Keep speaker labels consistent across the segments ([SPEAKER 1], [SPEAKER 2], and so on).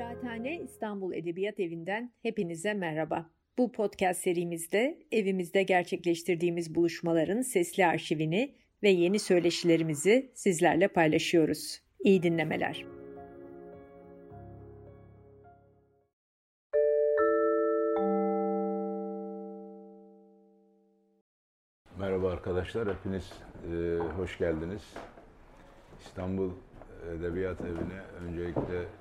[SPEAKER 1] Kıraathane İstanbul Edebiyat Evi'nden hepinize merhaba. Bu podcast serimizde evimizde gerçekleştirdiğimiz buluşmaların sesli arşivini ve yeni söyleşilerimizi sizlerle paylaşıyoruz. İyi dinlemeler.
[SPEAKER 2] Merhaba arkadaşlar, hepiniz e, hoş geldiniz. İstanbul Edebiyat Evi'ne öncelikle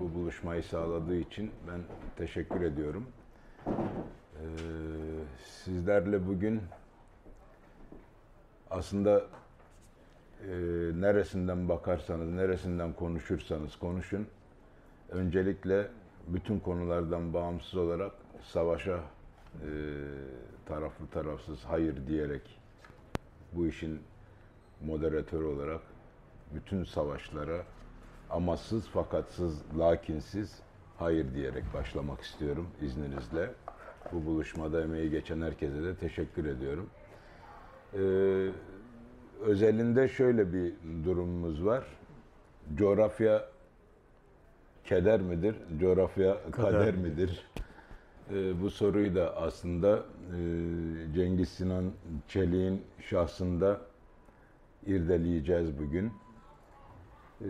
[SPEAKER 2] bu buluşmayı sağladığı için ben teşekkür ediyorum. E, sizlerle bugün aslında e, neresinden bakarsanız, neresinden konuşursanız konuşun, öncelikle bütün konulardan bağımsız olarak savaşa e, taraflı tarafsız hayır diyerek bu işin moderatörü olarak bütün savaşlara amasız fakatsız lakinsiz hayır diyerek başlamak istiyorum izninizle. Bu buluşmada emeği geçen herkese de teşekkür ediyorum. Ee, özelinde şöyle bir durumumuz var. Coğrafya keder midir? Coğrafya kader, kader midir? Ee, bu soruyu da aslında e, Cengiz Sinan Çelik'in şahsında irdeleyeceğiz bugün. Ee,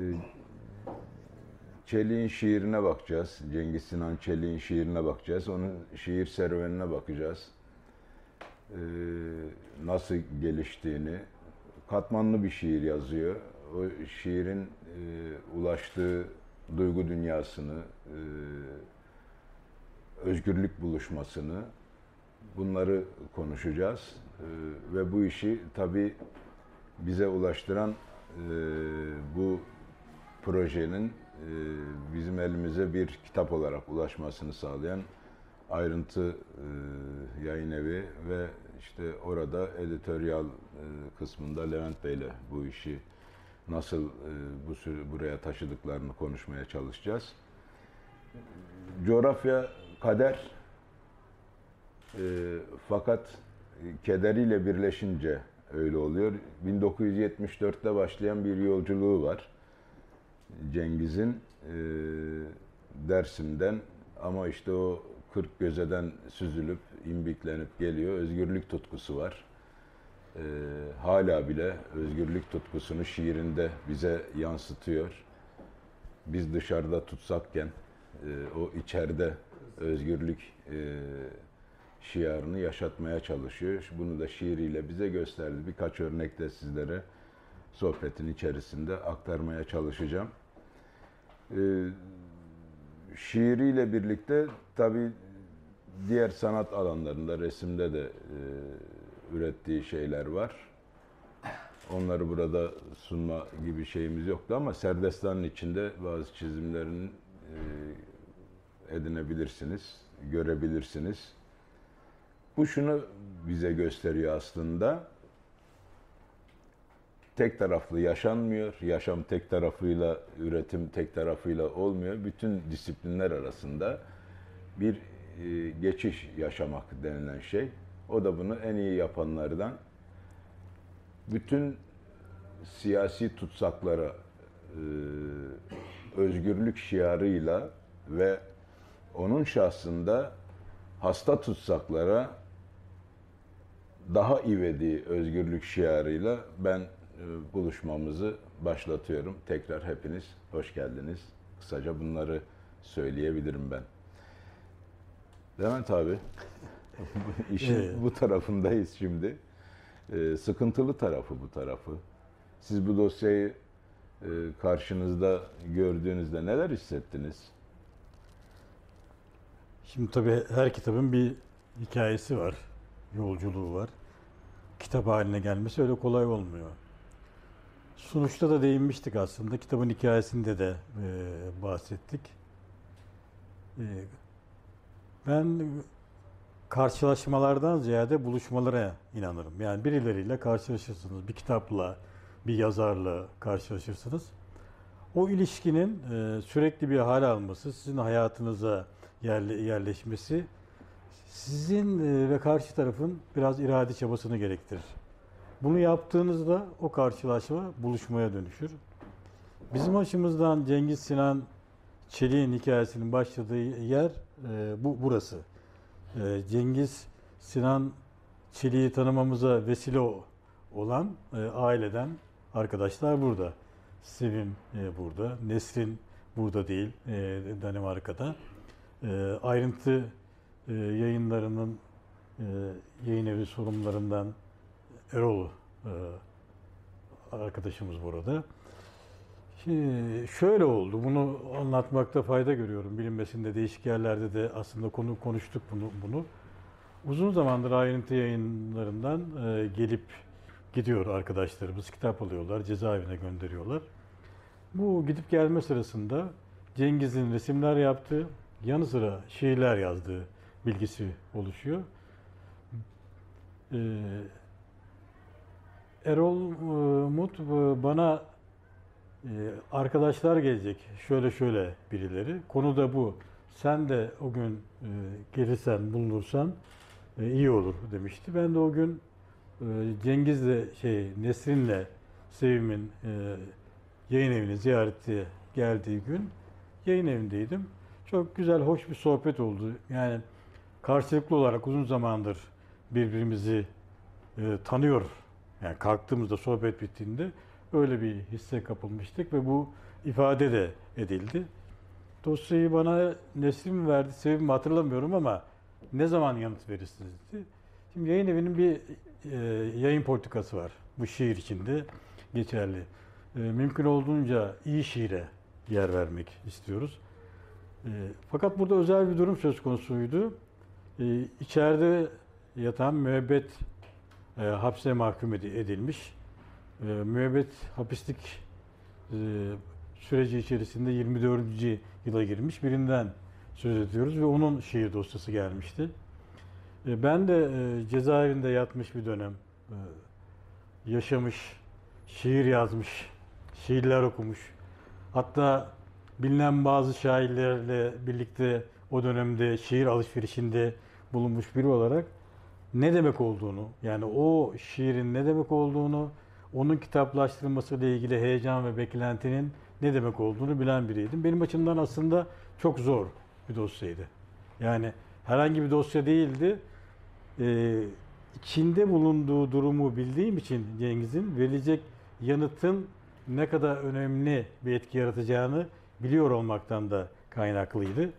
[SPEAKER 2] Çelik'in şiirine bakacağız. Cengiz Sinan Çelik'in şiirine bakacağız. Onun şiir serüvenine bakacağız. Ee, nasıl geliştiğini, katmanlı bir şiir yazıyor. O şiirin e, ulaştığı duygu dünyasını, e, özgürlük buluşmasını, bunları konuşacağız. E, ve bu işi tabii bize ulaştıran e, bu projenin bizim elimize bir kitap olarak ulaşmasını sağlayan ayrıntı e, yayın evi ve işte orada editoryal e, kısmında Levent Bey ile bu işi nasıl e, bu sürü, buraya taşıdıklarını konuşmaya çalışacağız. Coğrafya kader e, fakat kederiyle birleşince öyle oluyor. 1974'te başlayan bir yolculuğu var. Cengiz'in e, Dersim'den ama işte o 40 gözeden süzülüp, imbiklenip geliyor. Özgürlük tutkusu var. E, hala bile özgürlük tutkusunu şiirinde bize yansıtıyor. Biz dışarıda tutsakken e, o içeride özgürlük e, şiarını yaşatmaya çalışıyor. Bunu da şiiriyle bize gösterdi. Birkaç örnek de sizlere sohbetin içerisinde aktarmaya çalışacağım. Ee, şiiriyle birlikte tabi diğer sanat alanlarında, resimde de e, ürettiği şeyler var. Onları burada sunma gibi şeyimiz yoktu ama Serdestan'ın içinde bazı çizimlerini e, edinebilirsiniz, görebilirsiniz. Bu şunu bize gösteriyor aslında. Tek taraflı yaşanmıyor. Yaşam tek tarafıyla, üretim tek tarafıyla olmuyor. Bütün disiplinler arasında bir e, geçiş yaşamak denilen şey. O da bunu en iyi yapanlardan bütün siyasi tutsaklara e, özgürlük şiarıyla ve onun şahsında hasta tutsaklara daha ivedi özgürlük şiarıyla ben buluşmamızı başlatıyorum. Tekrar hepiniz hoş geldiniz. Kısaca bunları söyleyebilirim ben. Levent abi, işin bu tarafındayız şimdi. Ee, sıkıntılı tarafı bu tarafı. Siz bu dosyayı e, karşınızda gördüğünüzde neler hissettiniz?
[SPEAKER 3] Şimdi tabii her kitabın bir hikayesi var yolculuğu var. Kitap haline gelmesi öyle kolay olmuyor. Sonuçta da değinmiştik aslında. Kitabın hikayesinde de e, bahsettik. E, ben karşılaşmalardan ziyade buluşmalara inanırım. Yani birileriyle karşılaşırsınız. Bir kitapla, bir yazarla karşılaşırsınız. O ilişkinin e, sürekli bir hal alması, sizin hayatınıza yerleşmesi sizin e, ve karşı tarafın biraz irade çabasını gerektirir. Bunu yaptığınızda o karşılaşma buluşmaya dönüşür. Bizim açımızdan Cengiz Sinan Çelik'in hikayesinin başladığı yer e, bu burası. E, Cengiz Sinan Çelik'i tanımamıza vesile olan e, aileden arkadaşlar burada. Sevim e, burada, Nesrin burada değil, e, Danimarka'da. E, ayrıntı e, yayınlarının e, yayın evi sorumlularından Erol e, arkadaşımız burada. Şimdi şöyle oldu, bunu anlatmakta fayda görüyorum. Bilinmesinde değişik yerlerde de aslında konu konuştuk bunu. bunu. Uzun zamandır ayrıntı yayınlarından e, gelip gidiyor arkadaşlarımız, kitap alıyorlar, cezaevine gönderiyorlar. Bu gidip gelme sırasında Cengiz'in resimler yaptığı, yanı sıra şiirler yazdığı bilgisi oluşuyor. Ee, Erol e, Mut e, bana e, arkadaşlar gelecek, şöyle şöyle birileri. Konu da bu. Sen de o gün gelirsen, bulunursan iyi olur demişti. Ben de o gün Cengiz'le, şey, Nesrin'le Sevim'in yayın evini ziyareti geldiği gün yayın evindeydim. Çok güzel, hoş bir sohbet oldu. Yani karşılıklı olarak uzun zamandır birbirimizi e, tanıyor. Yani kalktığımızda sohbet bittiğinde öyle bir hisse kapılmıştık ve bu ifade de edildi. Dosyayı bana Nesrin verdi, sebebimi hatırlamıyorum ama ne zaman yanıt verirsiniz dedi. Şimdi yayın evinin bir e, yayın politikası var. Bu şiir içinde geçerli. E, mümkün olduğunca iyi şiire yer vermek istiyoruz. E, fakat burada özel bir durum söz konusuydu. E, içeride yatan müebbet e, hapse mahkum edilmiş. E, müebbet hapislik e, süreci içerisinde 24. yıla girmiş birinden söz ediyoruz ve onun şiir dosyası gelmişti. E, ben de e, cezaevinde yatmış bir dönem e, yaşamış, şiir yazmış, şiirler okumuş. Hatta bilinen bazı şairlerle birlikte o dönemde şiir alışverişinde bulunmuş biri olarak ne demek olduğunu, yani o şiirin ne demek olduğunu, onun kitaplaştırılması ile ilgili heyecan ve beklentinin ne demek olduğunu bilen biriydim. Benim açımdan aslında çok zor bir dosyaydı. Yani herhangi bir dosya değildi. Ee, içinde bulunduğu durumu bildiğim için Cengiz'in verilecek yanıtın ne kadar önemli bir etki yaratacağını biliyor olmaktan da kaynaklıydı.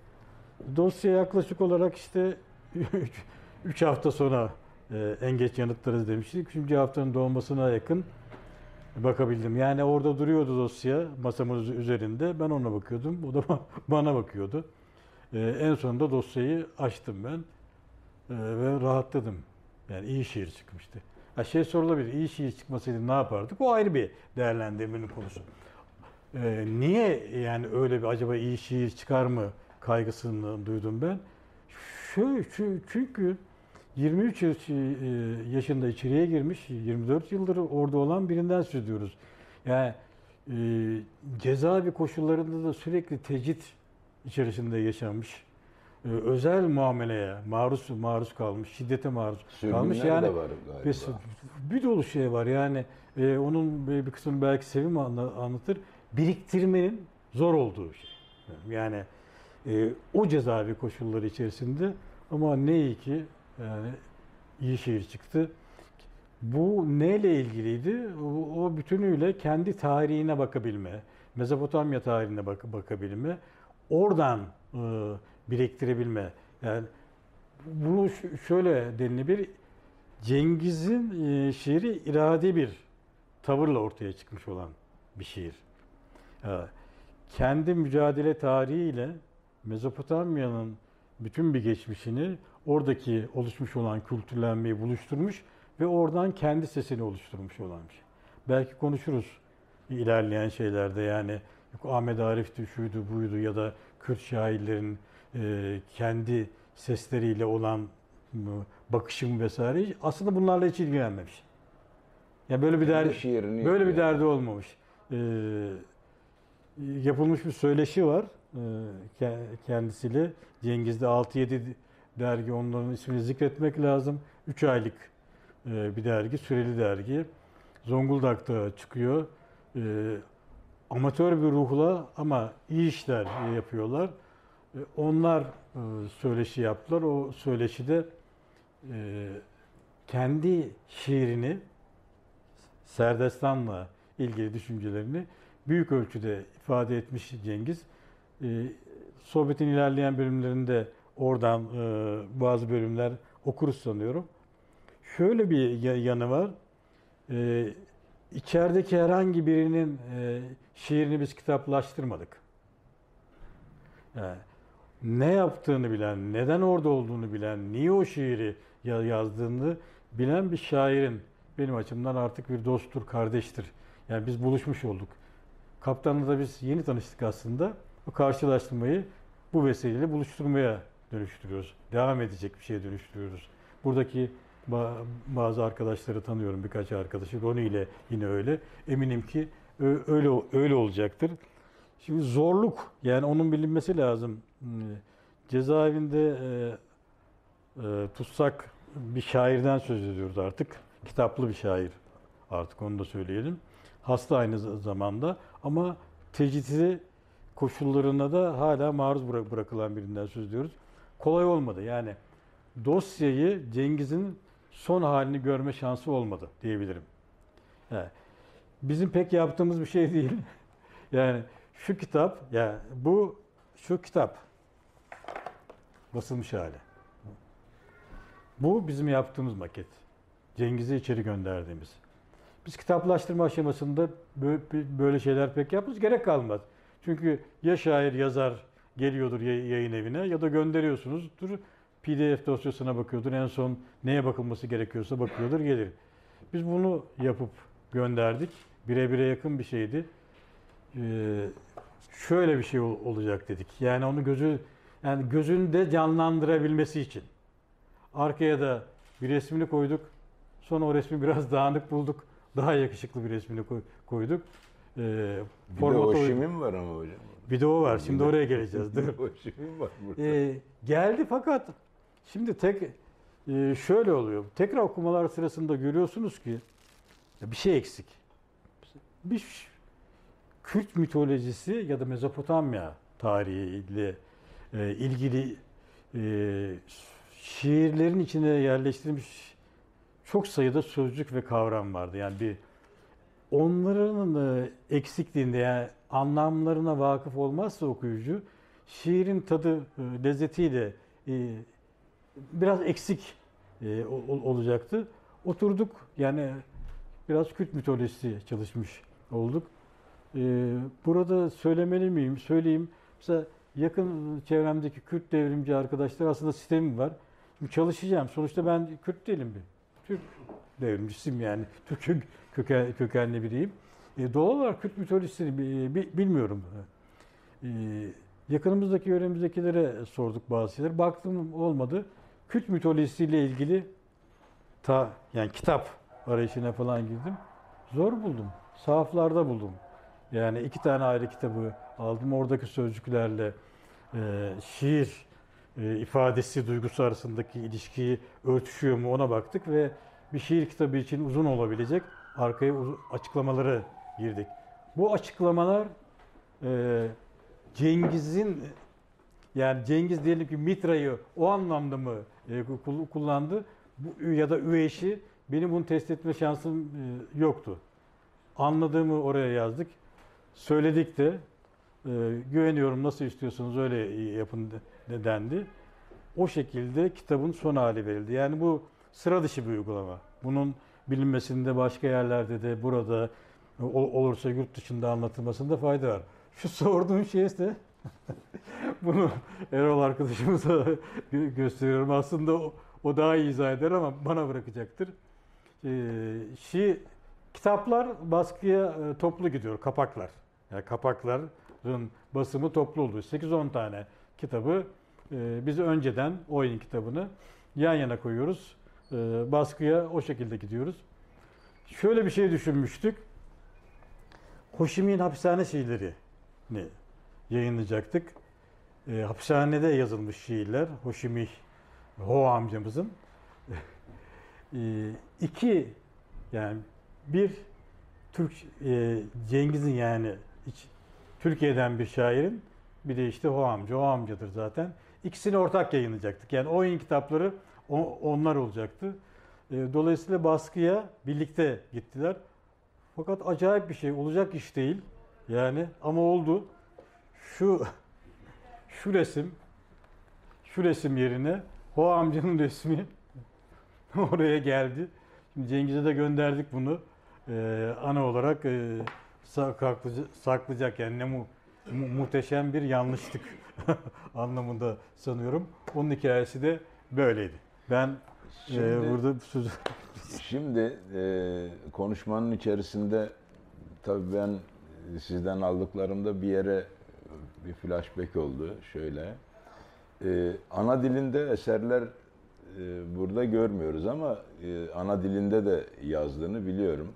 [SPEAKER 3] Dosya yaklaşık olarak işte 3 hafta sonra e, en geç yanıtlarız demiştik. 3. haftanın dolmasına yakın bakabildim. Yani orada duruyordu dosya masamın üzerinde. Ben ona bakıyordum. O da bana bakıyordu. E, en sonunda dosyayı açtım ben e, ve rahatladım. Yani iyi şiir çıkmıştı. Ha şey sorulabilir, iyi şiir çıkmasaydı ne yapardık? O ayrı bir değerlendirmenin konusu. Ee, niye yani öyle bir acaba iyi şiir çıkar mı kaygısını duydum ben? Şöyle, çünkü 23 e, yaşında içeriye girmiş, 24 yıldır orada olan birinden söz ediyoruz. Yani e, cezaevi koşullarında da sürekli tecrit içerisinde yaşamış e, özel muameleye maruz maruz kalmış, şiddete maruz
[SPEAKER 2] Sürgünler
[SPEAKER 3] kalmış. Yani
[SPEAKER 2] de var galiba.
[SPEAKER 3] Bir, bir dolu şey var. Yani e, onun bir kısmını belki Sevim anlatır. Biriktirmenin zor olduğu şey. Yani e, o cezaevi koşulları içerisinde ama ne iyi ki yani iyi şehir çıktı. Bu neyle ilgiliydi? O, o bütünüyle kendi tarihine bakabilme, Mezopotamya tarihine bak bakabilme, oradan e, biriktirebilme. Yani bunu şöyle denilebilir. Cengiz'in e, şiiri irade bir tavırla ortaya çıkmış olan bir şiir. Kendi mücadele tarihiyle Mezopotamya'nın bütün bir geçmişini oradaki oluşmuş olan kültürlenmeyi buluşturmuş ve oradan kendi sesini oluşturmuş olan bir şey. Belki konuşuruz ilerleyen şeylerde yani Ahmet Arif'ti, şuydu, buydu ya da Kürt şairlerin e, kendi sesleriyle olan bakışım vesaire aslında bunlarla hiç ilgilenmemiş. Yani böyle bir derdi böyle bir derdi olmamış. E, yapılmış bir söyleşi var e, kendisiyle. Cengiz'de 6-7 dergi onların ismini zikretmek lazım. 3 aylık e, bir dergi, süreli dergi. Zonguldak'ta çıkıyor. E, amatör bir ruhla ama iyi işler yapıyorlar. E, onlar söyleşi yaptılar. O söyleşide kendi şiirini Serdestan'la ilgili düşüncelerini büyük ölçüde ifade etmiş Cengiz. Sohbetin ilerleyen bölümlerinde oradan bazı bölümler okuruz sanıyorum. Şöyle bir yanı var. İçerideki herhangi birinin şiirini biz kitaplaştırmadık. Yani ne yaptığını bilen, neden orada olduğunu bilen, niye o şiiri yazdığını bilen bir şairin benim açımdan artık bir dosttur, kardeştir. Yani biz buluşmuş olduk. Kaptanla da biz yeni tanıştık aslında. Bu karşılaştırmayı bu vesileyle buluşturmaya dönüştürüyoruz. Devam edecek bir şeye dönüştürüyoruz. Buradaki bazı arkadaşları tanıyorum, birkaç arkadaşı. Roni ile yine öyle. Eminim ki öyle öyle olacaktır. Şimdi zorluk yani onun bilinmesi lazım. Hmm, cezaevinde e, e, tutsak bir şairden söz ediyoruz artık. Kitaplı bir şair artık onu da söyleyelim. Hasta aynı zamanda ama tecridi koşullarına da hala maruz bırakılan birinden söz ediyoruz. Kolay olmadı yani dosyayı Cengiz'in son halini görme şansı olmadı diyebilirim. Yani bizim pek yaptığımız bir şey değil. yani şu kitap, ya yani bu şu kitap basılmış hali. Bu bizim yaptığımız maket. Cengiz'i içeri gönderdiğimiz. Biz kitaplaştırma aşamasında böyle şeyler pek yapmıyoruz. Gerek kalmaz. Çünkü ya şair yazar geliyordur yayın evine ya da gönderiyorsunuzdur. PDF dosyasına bakıyordur. En son neye bakılması gerekiyorsa bakıyordur gelir. Biz bunu yapıp gönderdik. Birebire yakın bir şeydi. Ee, şöyle bir şey olacak dedik. Yani onu gözü yani gözünde canlandırabilmesi için. Arkaya da bir resmini koyduk. Sonra o resmi biraz dağınık bulduk. Daha yakışıklı bir resmini koyduk.
[SPEAKER 2] Ee, bir de Oşim'in var ama hocam.
[SPEAKER 3] Bir de o var. Şimdi oraya geleceğiz. Dur.
[SPEAKER 2] Var burada.
[SPEAKER 3] Ee, geldi fakat şimdi tek e, şöyle oluyor. Tekrar okumalar sırasında görüyorsunuz ki bir şey eksik. Bir Kürt mitolojisi ya da Mezopotamya tarihiyle e, ilgili e, şiirlerin içine yerleştirilmiş çok sayıda sözcük ve kavram vardı. Yani bir onların e, eksikliğinde yani anlamlarına vakıf olmazsa okuyucu şiirin tadı, e, lezzetiyle e, biraz eksik e, olacaktı. Oturduk yani biraz Kürt mitolojisi çalışmış olduk. Burada söylemeli miyim? Söyleyeyim. Mesela yakın çevremdeki Kürt devrimci arkadaşlar aslında sistemim var. Şimdi çalışacağım. Sonuçta ben Kürt değilim bir. Türk devrimcisiyim yani. Türk köken, kökenli biriyim. E, doğal olarak Kürt mitolojisini bilmiyorum. E, yakınımızdaki, yöremizdekilere sorduk bazı şeyler. Baktım olmadı. Kürt mitolojisiyle ilgili ta yani kitap arayışına falan girdim. Zor buldum. Sahaflarda buldum. Yani iki tane ayrı kitabı aldım. Oradaki sözcüklerle e, şiir e, ifadesi, duygusu arasındaki ilişkiyi örtüşüyor mu ona baktık ve bir şiir kitabı için uzun olabilecek arkaya açıklamaları girdik. Bu açıklamalar e, Cengiz'in yani Cengiz diyelim ki Mitra'yı o anlamda mı e, kullandı bu, ya da Üveş'i benim bunu test etme şansım e, yoktu. Anladığımı oraya yazdık. Söyledik de e, güveniyorum nasıl istiyorsanız öyle yapın dendi. O şekilde kitabın son hali verildi. Yani bu sıra dışı bir uygulama. Bunun bilinmesinde başka yerlerde de burada olursa yurt dışında anlatılmasında fayda var. Şu sorduğun şey ise bunu Erol arkadaşımıza gösteriyorum. Aslında o, o daha iyi izah eder ama bana bırakacaktır. Ee, şi, kitaplar baskıya e, toplu gidiyor, kapaklar. Yani kapakların basımı toplu oluyor. 8-10 tane kitabı e, biz önceden oyun kitabını yan yana koyuyoruz. E, baskıya o şekilde gidiyoruz. Şöyle bir şey düşünmüştük. Hoşim'in hapishane şiirlerini yayınlayacaktık. E, hapishanede yazılmış şiirler. Hoşimi Ho amcamızın. e, iki yani bir Türk e, Cengiz'in yani hiç Türkiye'den bir şairin bir de işte o amca, o amcadır zaten. İkisini ortak yayınlayacaktık. Yani oyun kitapları o- onlar olacaktı. E, Dolayısıyla baskıya birlikte gittiler. Fakat acayip bir şey, olacak iş değil. Yani ama oldu. Şu şu resim şu resim yerine o amcanın resmi oraya geldi. Şimdi Cengiz'e de gönderdik bunu. Ee, ana olarak e, saklayacak yani ne mu, mu- muhteşem bir yanlışlık anlamında sanıyorum. Onun hikayesi de böyleydi. Ben e,
[SPEAKER 2] Şimdi-
[SPEAKER 3] burada sözü
[SPEAKER 2] Şimdi e, konuşmanın içerisinde tabii ben sizden aldıklarımda bir yere bir flashback oldu şöyle. E, ana dilinde eserler e, burada görmüyoruz ama e, ana dilinde de yazdığını biliyorum.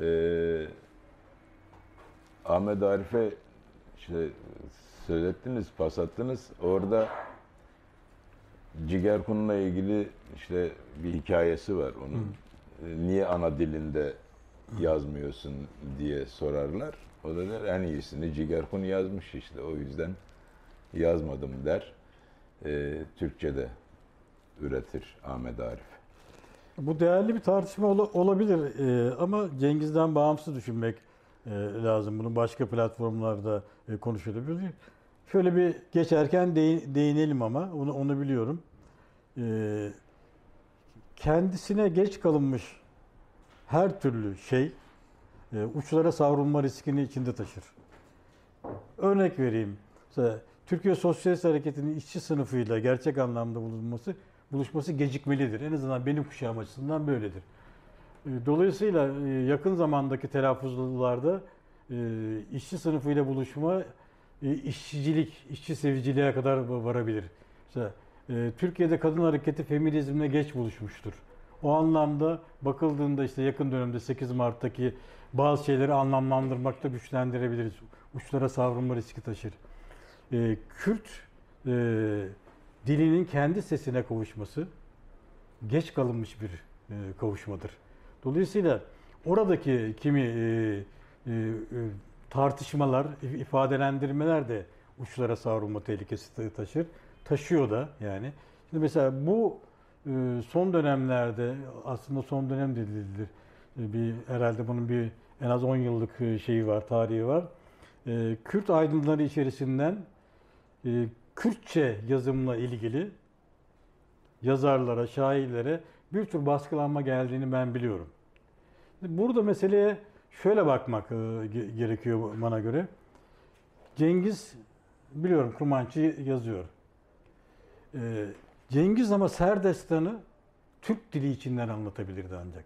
[SPEAKER 2] E, Ahmet Arif'e işte söylettiniz, pas attınız. Orada Cigerkun'la ilgili işte bir hikayesi var onun. E, Niye ana dilinde yazmıyorsun diye sorarlar. O da der en iyisini Cigerkun yazmış işte o yüzden yazmadım der. E, Türkçe'de üretir Ahmet Arif.
[SPEAKER 3] Bu değerli bir tartışma ola- olabilir Ee, ama Cengiz'den bağımsız düşünmek e, lazım. Bunu başka platformlarda e, konuşulabilir. Şöyle bir geçerken değin- değinelim ama onu onu biliyorum. Ee, kendisine geç kalınmış her türlü şey e, uçlara savrulma riskini içinde taşır. Örnek vereyim. Mesela Türkiye Sosyalist Hareketi'nin işçi sınıfıyla gerçek anlamda bulunması buluşması gecikmelidir. En azından benim kuşağım açısından böyledir. E, Dolayısıyla e, yakın zamandaki telaffuzlarda e, işçi sınıfıyla buluşma e, işçicilik, işçi seviciliğe kadar va- varabilir. Mesela e, Türkiye'de kadın hareketi feminizmle geç buluşmuştur. O anlamda bakıldığında işte yakın dönemde 8 Mart'taki bazı şeyleri anlamlandırmakta güçlendirebiliriz. Uçlara savrulma riski taşır. E, Kürt e, dilinin kendi sesine kavuşması geç kalınmış bir e, kavuşmadır. Dolayısıyla oradaki kimi e, e, tartışmalar, if- ifadelendirmeler de uçlara savrulma tehlikesi ta- taşır. Taşıyor da yani. Şimdi mesela bu e, son dönemlerde aslında son dönem de değildir. E, Bir herhalde bunun bir en az 10 yıllık e, şeyi var, tarihi var. Kürt aydınları içerisinden Kürtçe yazımla ilgili yazarlara, şairlere bir tür baskılanma geldiğini ben biliyorum. Burada meseleye şöyle bakmak e, ge- gerekiyor bana göre. Cengiz biliyorum Kurmançı yazıyor. E, Cengiz ama Serdestan'ı Türk dili içinden anlatabilirdi ancak.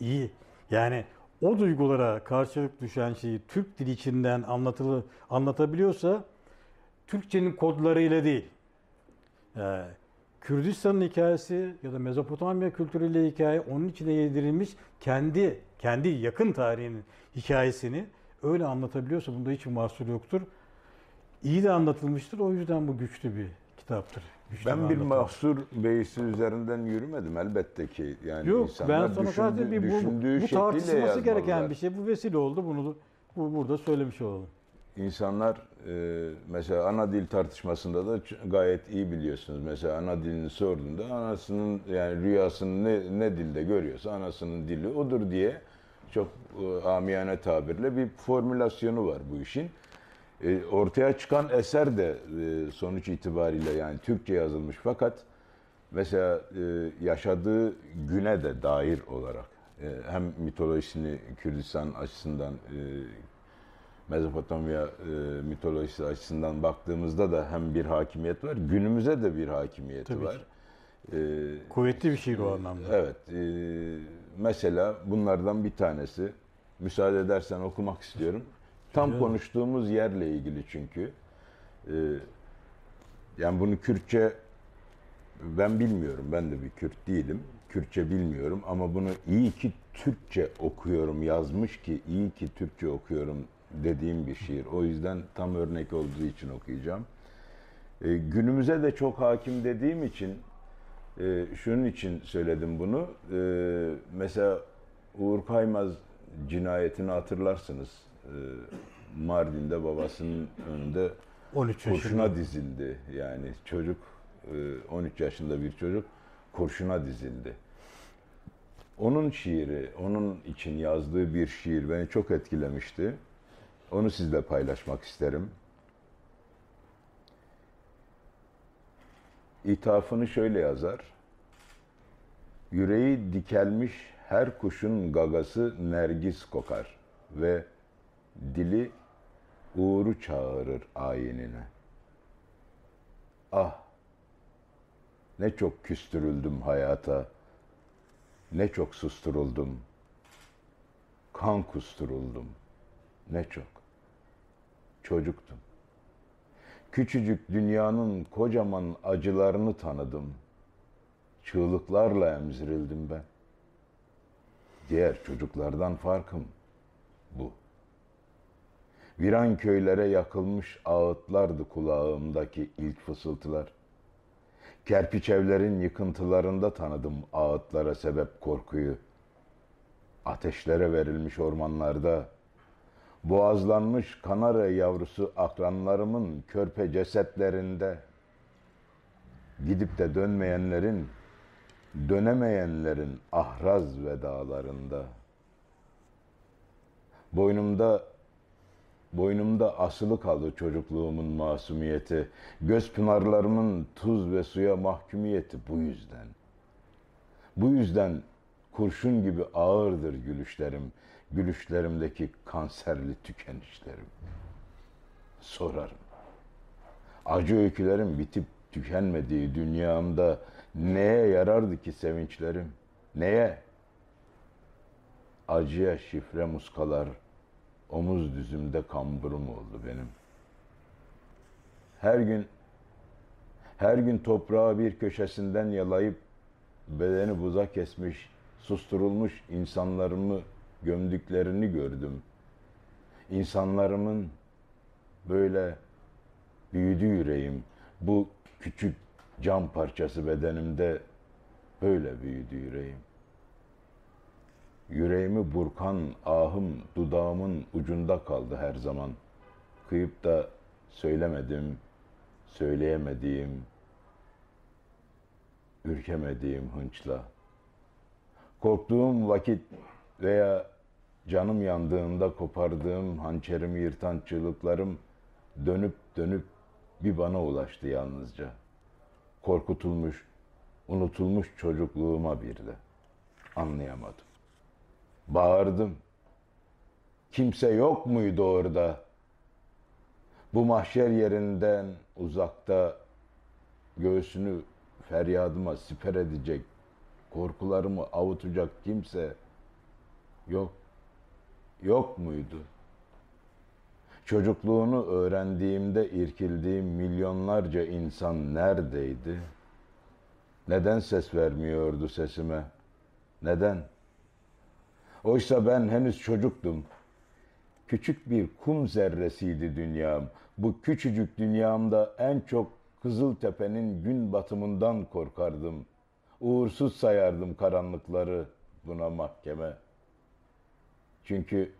[SPEAKER 3] İyi. Yani o duygulara karşılık düşen şeyi Türk dili içinden anlatılı anlatabiliyorsa Türkçenin kodlarıyla değil. Ee, Kürdistan'ın hikayesi ya da Mezopotamya kültürüyle hikaye onun içine yedirilmiş kendi kendi yakın tarihinin hikayesini öyle anlatabiliyorsa bunda hiç mahsur yoktur. İyi de anlatılmıştır. O yüzden bu güçlü bir kitaptır. Güçlü
[SPEAKER 2] Ben bir mahsur beisi üzerinden yürümedim elbette ki. Yani
[SPEAKER 3] Yok
[SPEAKER 2] insanlar
[SPEAKER 3] ben sana sadece bir bu, bu tartışılması gereken bir şey. Bu vesile oldu. Bunu bu burada söylemiş olalım.
[SPEAKER 2] İnsanlar e, mesela ana dil tartışmasında da gayet iyi biliyorsunuz. Mesela ana dilini sorduğunda anasının yani rüyasını ne, ne dilde görüyorsa anasının dili odur diye çok e, amiyane tabirle bir formülasyonu var bu işin. E, ortaya çıkan eser de e, sonuç itibariyle yani Türkçe yazılmış fakat mesela e, yaşadığı güne de dair olarak e, hem mitolojisini Kürdistan açısından e, Mezopotamya e, mitolojisi açısından baktığımızda da hem bir hakimiyet var, günümüze de bir hakimiyeti
[SPEAKER 3] Tabii
[SPEAKER 2] var.
[SPEAKER 3] ki. Kuvvetli bir şiir o anlamda.
[SPEAKER 2] Evet. e, mesela bunlardan bir tanesi. Müsaade edersen okumak istiyorum. Tam
[SPEAKER 3] Rica
[SPEAKER 2] konuştuğumuz yerle ilgili çünkü. E, yani bunu Kürtçe ben bilmiyorum. Ben de bir Kürt değilim. Kürtçe bilmiyorum ama bunu iyi ki Türkçe okuyorum yazmış ki iyi ki Türkçe okuyorum dediğim bir şiir. O yüzden tam örnek olduğu için okuyacağım. E, günümüze de çok hakim dediğim için e, şunun için söyledim bunu. E, mesela Uğur Kaymaz cinayetini hatırlarsınız. E, Mardin'de babasının önünde
[SPEAKER 3] 13 yaşında.
[SPEAKER 2] kurşuna dizildi. Yani çocuk e, 13 yaşında bir çocuk kurşuna dizildi. Onun şiiri, onun için yazdığı bir şiir beni çok etkilemişti. Onu sizle paylaşmak isterim. İthafını şöyle yazar. Yüreği dikelmiş her kuşun gagası nergis kokar ve dili uğuru çağırır ayinine. Ah! Ne çok küstürüldüm hayata, ne çok susturuldum, kan kusturuldum, ne çok. Çocuktum. Küçücük dünyanın kocaman acılarını tanıdım. Çığlıklarla emzirildim ben. Diğer çocuklardan farkım bu. Viran köylere yakılmış ağıtlardı kulağımdaki ilk fısıltılar. Kerpiç evlerin yıkıntılarında tanıdım ağıtlara sebep korkuyu. Ateşlere verilmiş ormanlarda, boğazlanmış kanara yavrusu akranlarımın körpe cesetlerinde, gidip de dönmeyenlerin, dönemeyenlerin ahraz vedalarında, boynumda Boynumda asılı kaldı çocukluğumun masumiyeti. Göz pınarlarımın tuz ve suya mahkumiyeti bu yüzden. Bu yüzden kurşun gibi ağırdır gülüşlerim. Gülüşlerimdeki kanserli tükenişlerim. Sorarım. Acı öykülerim bitip tükenmediği dünyamda neye yarardı ki sevinçlerim? Neye? Acıya şifre muskalar, omuz düzümde kamburum oldu benim. Her gün her gün toprağı bir köşesinden yalayıp bedeni buza kesmiş, susturulmuş insanlarımı gömdüklerini gördüm. İnsanlarımın böyle büyüdü yüreğim. Bu küçük cam parçası bedenimde böyle büyüdü yüreğim. Yüreğimi burkan ahım dudağımın ucunda kaldı her zaman. Kıyıp da söylemedim, söyleyemediğim, ürkemediğim hınçla. Korktuğum vakit veya canım yandığında kopardığım hançerimi yırtan çığlıklarım dönüp dönüp bir bana ulaştı yalnızca. Korkutulmuş, unutulmuş çocukluğuma bir de. Anlayamadım. Bağırdım. Kimse yok muydu orada? Bu mahşer yerinden uzakta göğsünü feryadıma siper edecek, korkularımı avutacak kimse yok. Yok muydu? Çocukluğunu öğrendiğimde irkildiğim milyonlarca insan neredeydi? Neden ses vermiyordu sesime? Neden? Oysa ben henüz çocuktum. Küçük bir kum zerresiydi dünyam. Bu küçücük dünyamda en çok Kızıltepe'nin gün batımından korkardım. Uğursuz sayardım karanlıkları buna mahkeme. Çünkü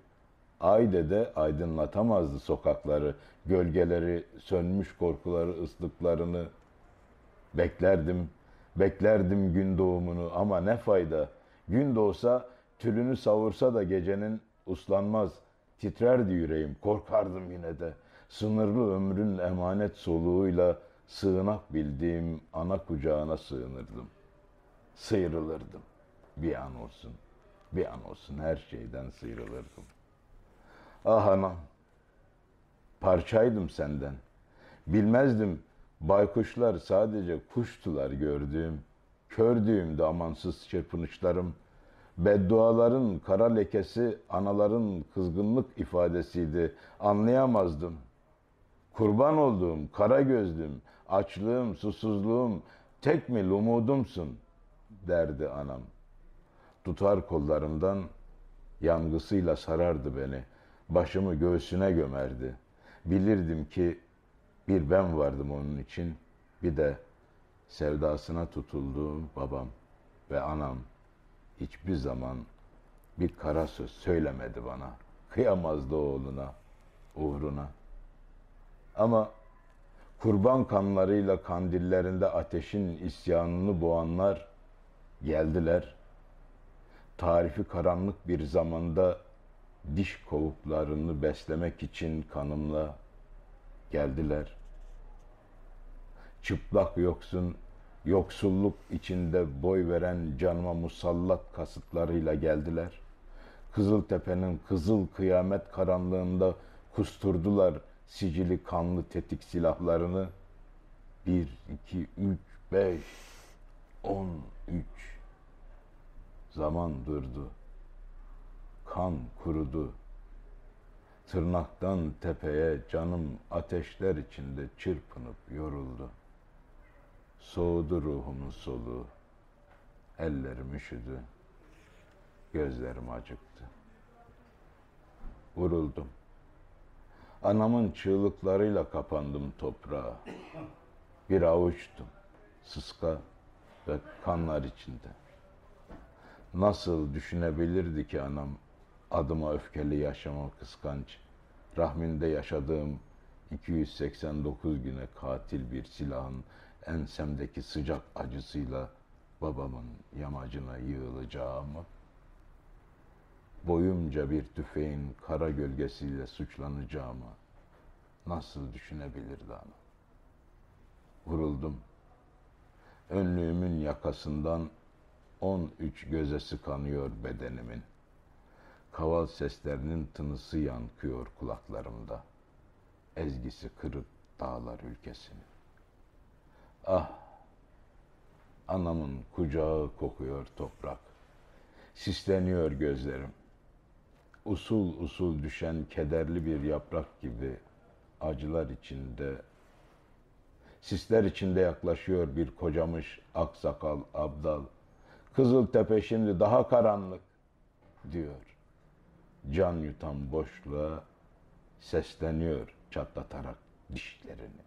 [SPEAKER 2] ay dede aydınlatamazdı sokakları, gölgeleri, sönmüş korkuları, ıslıklarını. Beklerdim, beklerdim gün doğumunu ama ne fayda. Gün doğsa Tülünü savursa da gecenin uslanmaz. Titrerdi yüreğim, korkardım yine de. Sınırlı ömrün emanet soluğuyla sığınak bildiğim ana kucağına sığınırdım. Sıyrılırdım. Bir an olsun, bir an olsun her şeyden sıyrılırdım. Ah anam, parçaydım senden. Bilmezdim baykuşlar sadece kuştular gördüğüm. Kördüğümde amansız çırpınışlarım.'' Bedduaların kara lekesi anaların kızgınlık ifadesiydi. Anlayamazdım. Kurban olduğum, kara gözlüm, açlığım, susuzluğum, tek mi lumudumsun derdi anam. Tutar kollarımdan yangısıyla sarardı beni. Başımı göğsüne gömerdi. Bilirdim ki bir ben vardım onun için, bir de sevdasına tutulduğum babam ve anam hiçbir zaman bir kara söz söylemedi bana. Kıyamazdı oğluna. uğruna. Ama kurban kanlarıyla kandillerinde ateşin isyanını boğanlar geldiler. Tarifi karanlık bir zamanda diş kovuklarını beslemek için kanımla geldiler. Çıplak yoksun, yoksulluk içinde boy veren canıma musallat kasıtlarıyla geldiler. Kızıltepe'nin kızıl kıyamet karanlığında kusturdular sicili kanlı tetik silahlarını. Bir, iki, üç, beş, on, üç. Zaman durdu. Kan kurudu. Tırnaktan tepeye canım ateşler içinde çırpınıp yoruldu. Soğudu ruhumun soluğu. Ellerim üşüdü. Gözlerim acıktı. Vuruldum. Anamın çığlıklarıyla kapandım toprağa. Bir avuçtum. Sıska ve kanlar içinde. Nasıl düşünebilirdi ki anam adıma öfkeli yaşama kıskanç, rahminde yaşadığım 289 güne katil bir silahın ensemdeki sıcak acısıyla babamın yamacına yığılacağımı, boyumca bir tüfeğin kara gölgesiyle suçlanacağımı nasıl düşünebilirdi ana? Vuruldum. Önlüğümün yakasından 13 gözesi kanıyor bedenimin. Kaval seslerinin tınısı yankıyor kulaklarımda. Ezgisi kırık dağlar ülkesinin. Ah, anamın kucağı kokuyor toprak. Sisleniyor gözlerim. Usul usul düşen kederli bir yaprak gibi acılar içinde, sisler içinde yaklaşıyor bir kocamış aksakal abdal. Kızıl tepe şimdi daha karanlık diyor. Can yutan boşluğa sesleniyor çatlatarak dişlerini.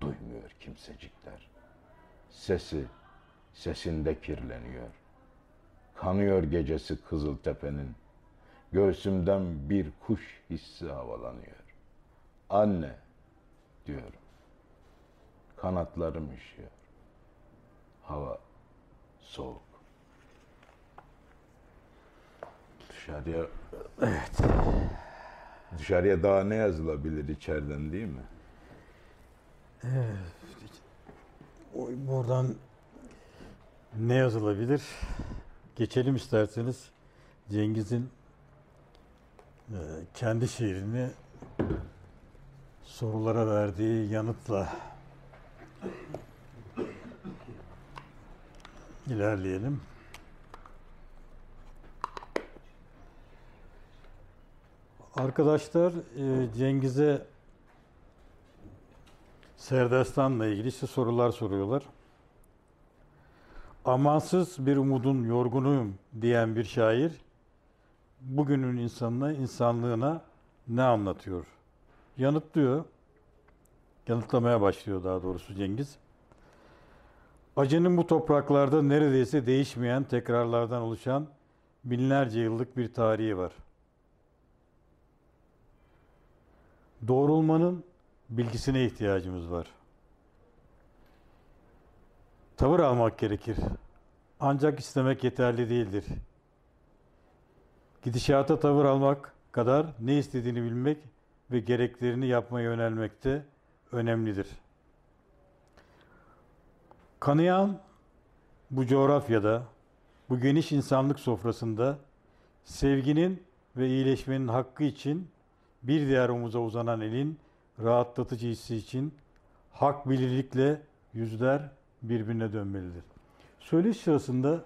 [SPEAKER 2] Duymuyor kimsecikler. Sesi sesinde kirleniyor. Kanıyor gecesi kızıl tepenin. Göğsümden bir kuş hissi havalanıyor. Anne diyorum. Kanatlarım üşüyor. Hava soğuk. Dışarıya evet. Dışarıya daha ne yazılabilir içeriden değil mi?
[SPEAKER 3] Buradan ne yazılabilir? Geçelim isterseniz Cengiz'in e, kendi şiirini sorulara verdiği yanıtla ilerleyelim. Arkadaşlar e, Cengiz'e Serdestan'la ilgili işte sorular soruyorlar. Amansız bir umudun yorgunuyum diyen bir şair bugünün insanına, insanlığına ne anlatıyor? Yanıtlıyor. Yanıtlamaya başlıyor daha doğrusu Cengiz. Acının bu topraklarda neredeyse değişmeyen tekrarlardan oluşan binlerce yıllık bir tarihi var. Doğrulmanın bilgisine ihtiyacımız var. Tavır almak gerekir. Ancak istemek yeterli değildir. Gidişata tavır almak kadar ne istediğini bilmek ve gereklerini yapmaya yönelmek de önemlidir. Kanayan bu coğrafyada, bu geniş insanlık sofrasında sevginin ve iyileşmenin hakkı için bir diğer omuza uzanan elin rahatlatıcı hissi için hak bilirlikle yüzler birbirine dönmelidir. Söyleyiş sırasında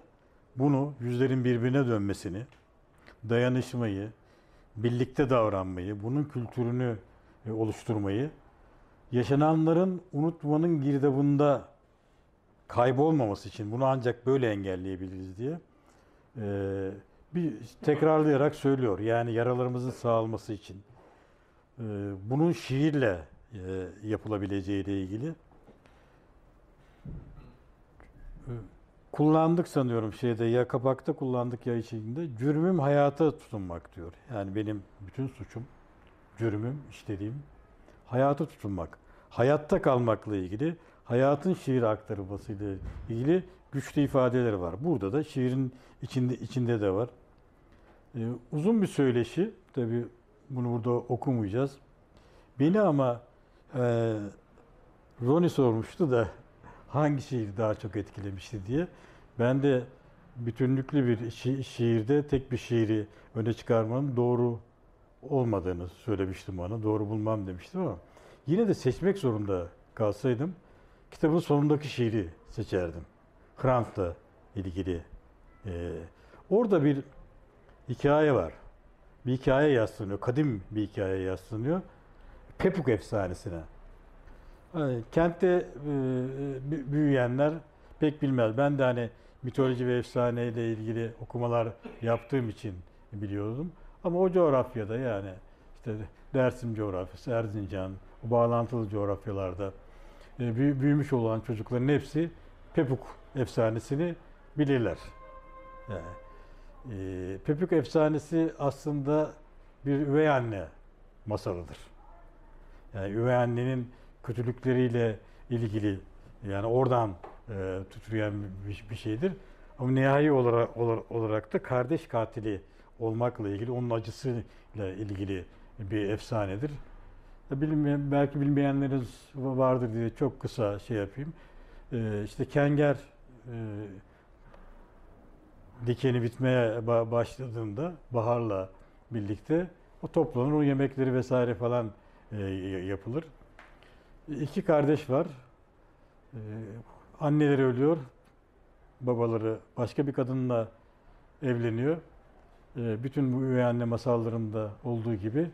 [SPEAKER 3] bunu yüzlerin birbirine dönmesini, dayanışmayı, birlikte davranmayı, bunun kültürünü e, oluşturmayı, yaşananların unutmanın girdabında kaybolmaması için bunu ancak böyle engelleyebiliriz diye e, bir tekrarlayarak söylüyor. Yani yaralarımızın sağalması için. E, bunun şiirle yapılabileceği ile ilgili kullandık sanıyorum şeyde ya kapakta kullandık ya içinde. Cürmüm hayata tutunmak diyor. Yani benim bütün suçum cürümüm, işlediğim hayata tutunmak. Hayatta kalmakla ilgili, hayatın şiir aktarılmasıyla ilgili güçlü ifadeleri var. Burada da şiirin içinde içinde de var. Ee, uzun bir söyleşi, tabi bunu burada okumayacağız. Beni ama e, Ronnie sormuştu da hangi şiir daha çok etkilemişti diye. Ben de bütünlüklü bir şi- şiirde tek bir şiiri öne çıkarmanın doğru olmadığını söylemiştim bana. Doğru bulmam demiştim ama yine de seçmek zorunda kalsaydım kitabın sonundaki şiiri seçerdim. Hrant'la ilgili. Ee, orada bir hikaye var. Bir hikaye yaslanıyor. Kadim bir hikaye yaslanıyor. Pepuk efsanesine. Hani kentte e, bü- büyüyenler pek bilmez. Ben de hani mitoloji ve efsane ile ilgili okumalar yaptığım için biliyordum. Ama o coğrafyada yani işte Dersim coğrafyası, Erzincan, o bağlantılı coğrafyalarda e, büyümüş olan çocukların hepsi Pepuk efsanesini bilirler. Yani, e, Pepuk efsanesi aslında bir üvey anne masalıdır. Yani üvey annenin kötülükleriyle ilgili yani oradan e, türeyen bir, bir şeydir. Ama nihai olarak, olarak da kardeş katili olmakla ilgili, onun acısıyla ilgili bir efsanedir. Bilmeyen, belki bilmeyenleriniz vardır diye çok kısa şey yapayım. E, işte Kenger e, dikeni bitmeye ba- başladığında baharla birlikte o toplanır, o yemekleri vesaire falan e, yapılır. İki kardeş var. Ee, anneleri ölüyor. Babaları başka bir kadınla evleniyor. Ee, bütün bu üvey anne masallarında olduğu gibi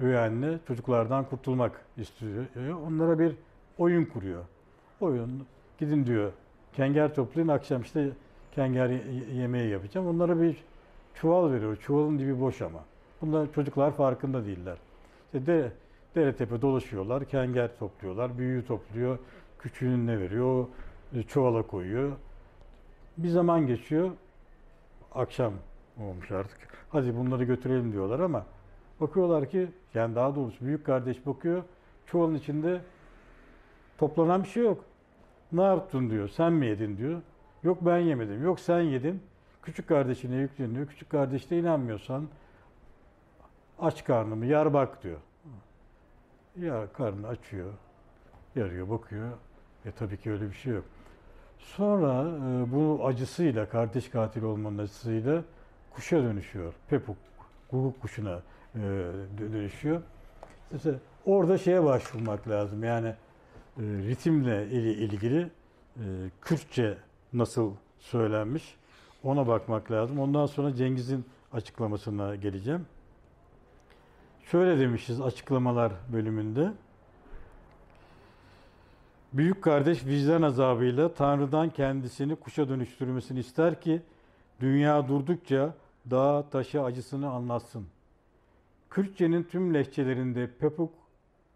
[SPEAKER 3] anne çocuklardan kurtulmak istiyor. Onlara bir oyun kuruyor. Oyun gidin diyor. Kenger toplayın akşam işte kenger ye- yemeği yapacağım. Onlara bir çuval veriyor. Çuvalın dibi boş ama. Bunlar çocuklar farkında değiller. İşte de, dere tepe dolaşıyorlar. Kenger topluyorlar. Büyüğü topluyor. Küçüğünü ne veriyor? e, Çuvala koyuyor. Bir zaman geçiyor. Akşam olmuş artık. Hadi bunları götürelim diyorlar ama bakıyorlar ki yani daha doğrusu büyük kardeş bakıyor. Çuvalın içinde toplanan bir şey yok. Ne yaptın diyor. Sen mi yedin diyor. Yok ben yemedim. Yok sen yedin. Küçük kardeşine yükleniyor. Küçük kardeş de inanmıyorsan aç karnımı yar bak diyor. Ya karnını açıyor. Yarıyor bakıyor. E tabii ki öyle bir şey yok. Sonra e, bu acısıyla, kardeş katil olmanın acısıyla kuşa dönüşüyor. Pepuk, guguk kuşuna dönüşüyor. İşte orada şeye başvurmak lazım. Yani e, ritimle ili- ilgili e, Kürtçe nasıl söylenmiş ona bakmak lazım. Ondan sonra Cengiz'in açıklamasına geleceğim. Şöyle demişiz açıklamalar bölümünde. Büyük kardeş vicdan azabıyla Tanrı'dan kendisini kuşa dönüştürmesini ister ki dünya durdukça dağ taşı acısını anlatsın. Kürtçenin tüm lehçelerinde pepuk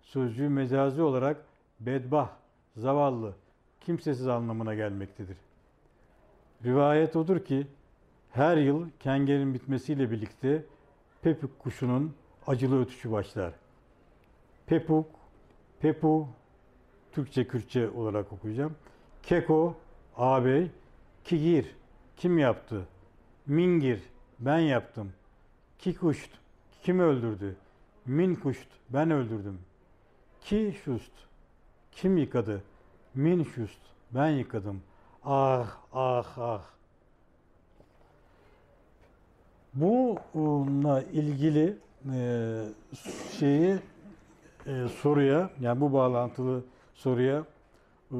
[SPEAKER 3] sözcüğü mecazi olarak bedbah, zavallı, kimsesiz anlamına gelmektedir. Rivayet odur ki her yıl kengerin bitmesiyle birlikte pepuk kuşunun acılı ötüşü başlar. Pepuk, pepu, Türkçe Kürtçe olarak okuyacağım. Keko, ağabey, kigir, kim yaptı? Mingir, ben yaptım. Kikuşt, kim öldürdü? Minkuşt, ben öldürdüm. Ki şust, kim yıkadı? Min şust, ben yıkadım. Ah, ah, ah. Bununla ilgili e, şeyi e, soruya, yani bu bağlantılı soruya e,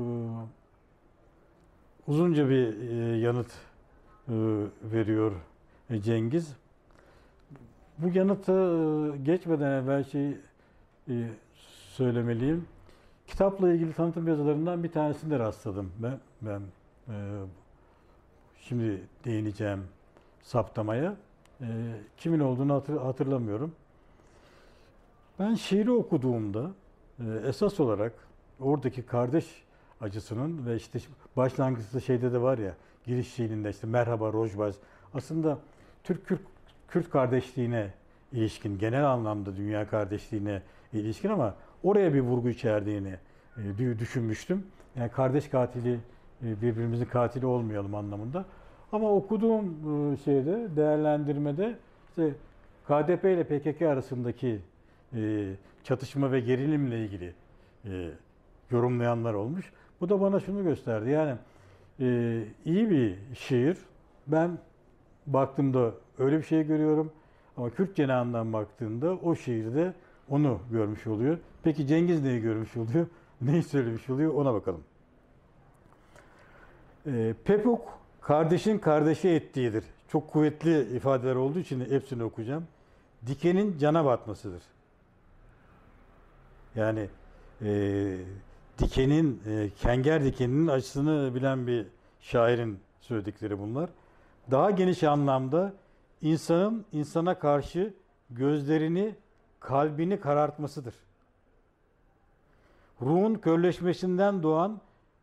[SPEAKER 3] uzunca bir e, yanıt e, veriyor Cengiz. Bu yanıtı e, geçmeden evvel şey söylemeliyim. Kitapla ilgili tanıtım yazılarından bir tanesinde rastladım ben. Ben e, şimdi değineceğim saptamaya. E, kimin olduğunu hatır, hatırlamıyorum. Ben şiiri okuduğumda e, esas olarak oradaki kardeş acısının ve işte başlangıçta şeyde de var ya giriş şiirinde işte merhaba Rojbaz aslında Türk Kürt, Kürt kardeşliğine ilişkin, genel anlamda dünya kardeşliğine ilişkin ama oraya bir vurgu içerdiğini e, düşünmüştüm. Yani kardeş katili, e, birbirimizin katili olmayalım anlamında. Ama okuduğum e, şeyde, değerlendirmede işte KDP ile PKK arasındaki çatışma ve gerilimle ilgili yorumlayanlar olmuş. Bu da bana şunu gösterdi. Yani iyi bir şiir. Ben baktığımda öyle bir şey görüyorum. Ama Kürt cenahından baktığında o şiirde onu görmüş oluyor. Peki Cengiz neyi görmüş oluyor? Neyi söylemiş oluyor? Ona bakalım. E, Pepuk kardeşin kardeşi ettiğidir. Çok kuvvetli ifadeler olduğu için hepsini okuyacağım. Dikenin cana batmasıdır. Yani e, dikenin, e, kenger dikeninin acısını bilen bir şairin söyledikleri bunlar. Daha geniş anlamda insanın insana karşı gözlerini, kalbini karartmasıdır. Ruhun körleşmesinden doğan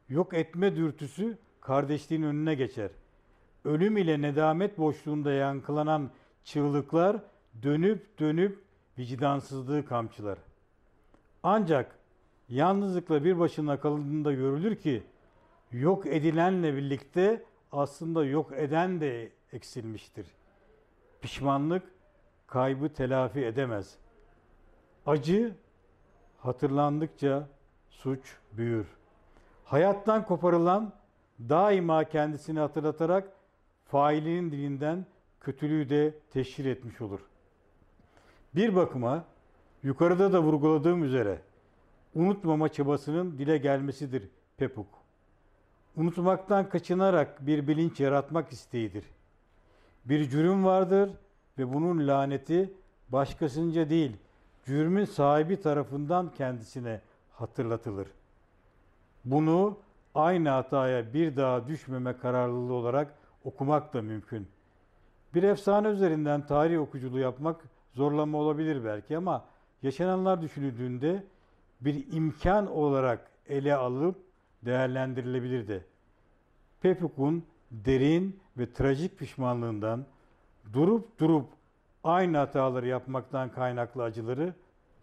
[SPEAKER 3] yok etme dürtüsü kardeşliğin önüne geçer. Ölüm ile nedamet boşluğunda yankılanan çığlıklar dönüp dönüp vicdansızlığı kamçılar. Ancak yalnızlıkla bir başına kalındığında görülür ki yok edilenle birlikte aslında yok eden de eksilmiştir. Pişmanlık kaybı telafi edemez. Acı hatırlandıkça suç büyür. Hayattan koparılan daima kendisini hatırlatarak failinin dilinden kötülüğü de teşhir etmiş olur. Bir bakıma yukarıda da vurguladığım üzere unutmama çabasının dile gelmesidir Pepuk. Unutmaktan kaçınarak bir bilinç yaratmak isteğidir. Bir cürüm vardır ve bunun laneti başkasınca değil, cürmün sahibi tarafından kendisine hatırlatılır. Bunu aynı hataya bir daha düşmeme kararlılığı olarak okumak da mümkün. Bir efsane üzerinden tarih okuculuğu yapmak zorlama olabilir belki ama yaşananlar düşünüldüğünde bir imkan olarak ele alıp değerlendirilebilir de. Pepuk'un derin ve trajik pişmanlığından durup durup aynı hataları yapmaktan kaynaklı acıları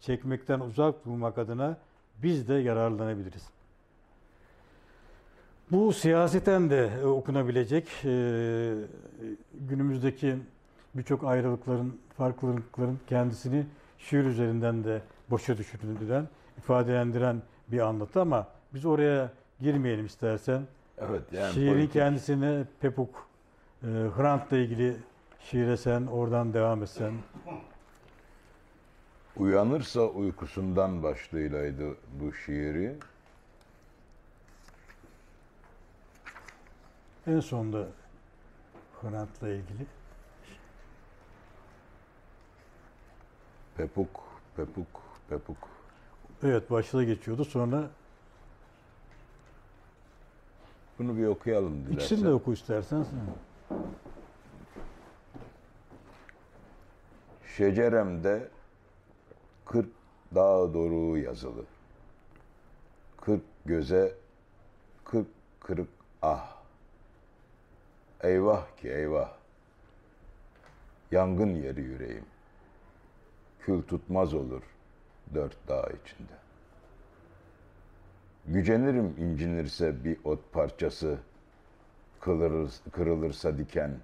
[SPEAKER 3] çekmekten uzak durmak adına biz de yararlanabiliriz. Bu siyaseten de e, okunabilecek e, günümüzdeki birçok ayrılıkların, farklılıkların kendisini şiir üzerinden de boşa düşürüldüren, ifadelendiren bir anlatı ama biz oraya girmeyelim istersen.
[SPEAKER 2] Evet, yani
[SPEAKER 3] Şiirin politik... kendisine Pepuk, e, Hrant'la ilgili şiire sen oradan devam etsen.
[SPEAKER 2] Uyanırsa uykusundan başlığıylaydı bu şiiri.
[SPEAKER 3] En sonunda Hrant'la ilgili.
[SPEAKER 2] Pepuk, Pepuk, Pepuk.
[SPEAKER 3] Evet başlığa geçiyordu sonra
[SPEAKER 2] bunu bir okuyalım dilersen.
[SPEAKER 3] İkisini de oku istersen sen.
[SPEAKER 2] Şeceremde kırk dağ doruğu yazılı. Kırk göze kırk kırık ah. Eyvah ki eyvah. Yangın yeri yüreğim. Kül tutmaz olur dört dağ içinde. Gücenirim incinirse bir ot parçası, kırılır, kırılırsa diken.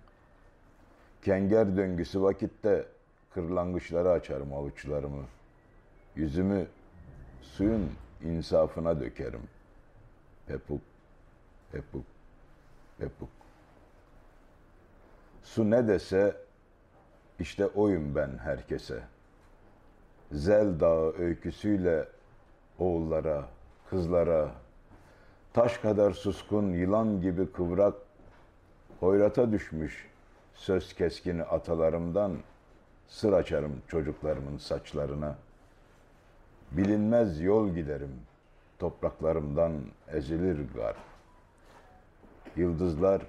[SPEAKER 2] Kenger döngüsü vakitte kırlangıçlara açarım avuçlarımı. Yüzümü suyun insafına dökerim. Pepuk, pepuk, pepuk. Su ne dese işte oyum ben herkese. Zel Dağı öyküsüyle oğullara, kızlara, taş kadar suskun, yılan gibi kıvrak, hoyrata düşmüş söz keskini atalarımdan sır açarım çocuklarımın saçlarına. Bilinmez yol giderim, topraklarımdan ezilir gar. Yıldızlar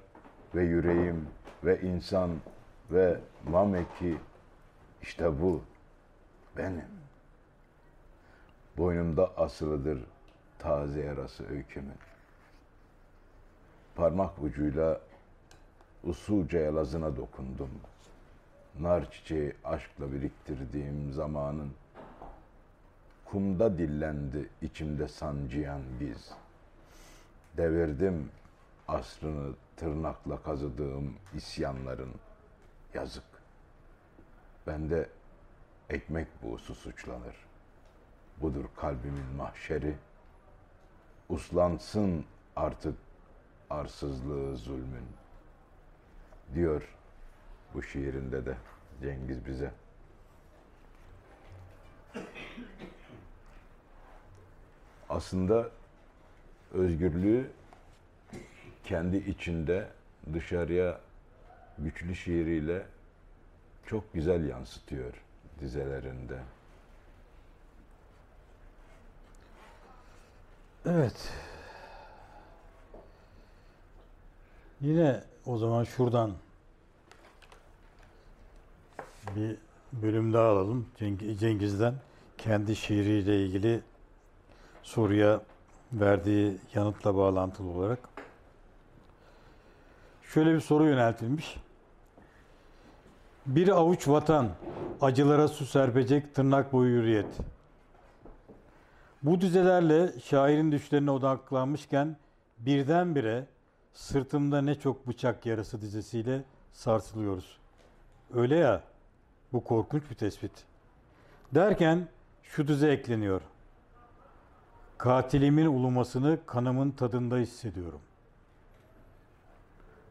[SPEAKER 2] ve yüreğim ve insan ve mameki işte bu benim. Boynumda asılıdır taze yarası öykümün. Parmak ucuyla usulca yalazına dokundum. nar çiçeği aşkla biriktirdiğim zamanın kumda dillendi içimde sancıyan biz. Devirdim asrını tırnakla kazıdığım isyanların yazık. Bende ekmek buğusu suçlanır. Budur kalbimin mahşeri. Uslansın artık arsızlığı zulmün. Diyor bu şiirinde de Cengiz bize. Aslında özgürlüğü kendi içinde dışarıya güçlü şiiriyle çok güzel yansıtıyor dizelerinde.
[SPEAKER 3] Evet. Yine o zaman şuradan bir bölüm daha alalım Cengiz'den. Kendi şiiriyle ilgili soruya verdiği yanıtla bağlantılı olarak. Şöyle bir soru yöneltilmiş. Bir avuç vatan, acılara su serpecek tırnak boyu hürriyet. Bu dizelerle şairin düşlerine odaklanmışken birdenbire sırtımda ne çok bıçak yarası dizesiyle sarsılıyoruz. Öyle ya, bu korkunç bir tespit. Derken şu dize ekleniyor. Katilimin ulumasını kanımın tadında hissediyorum.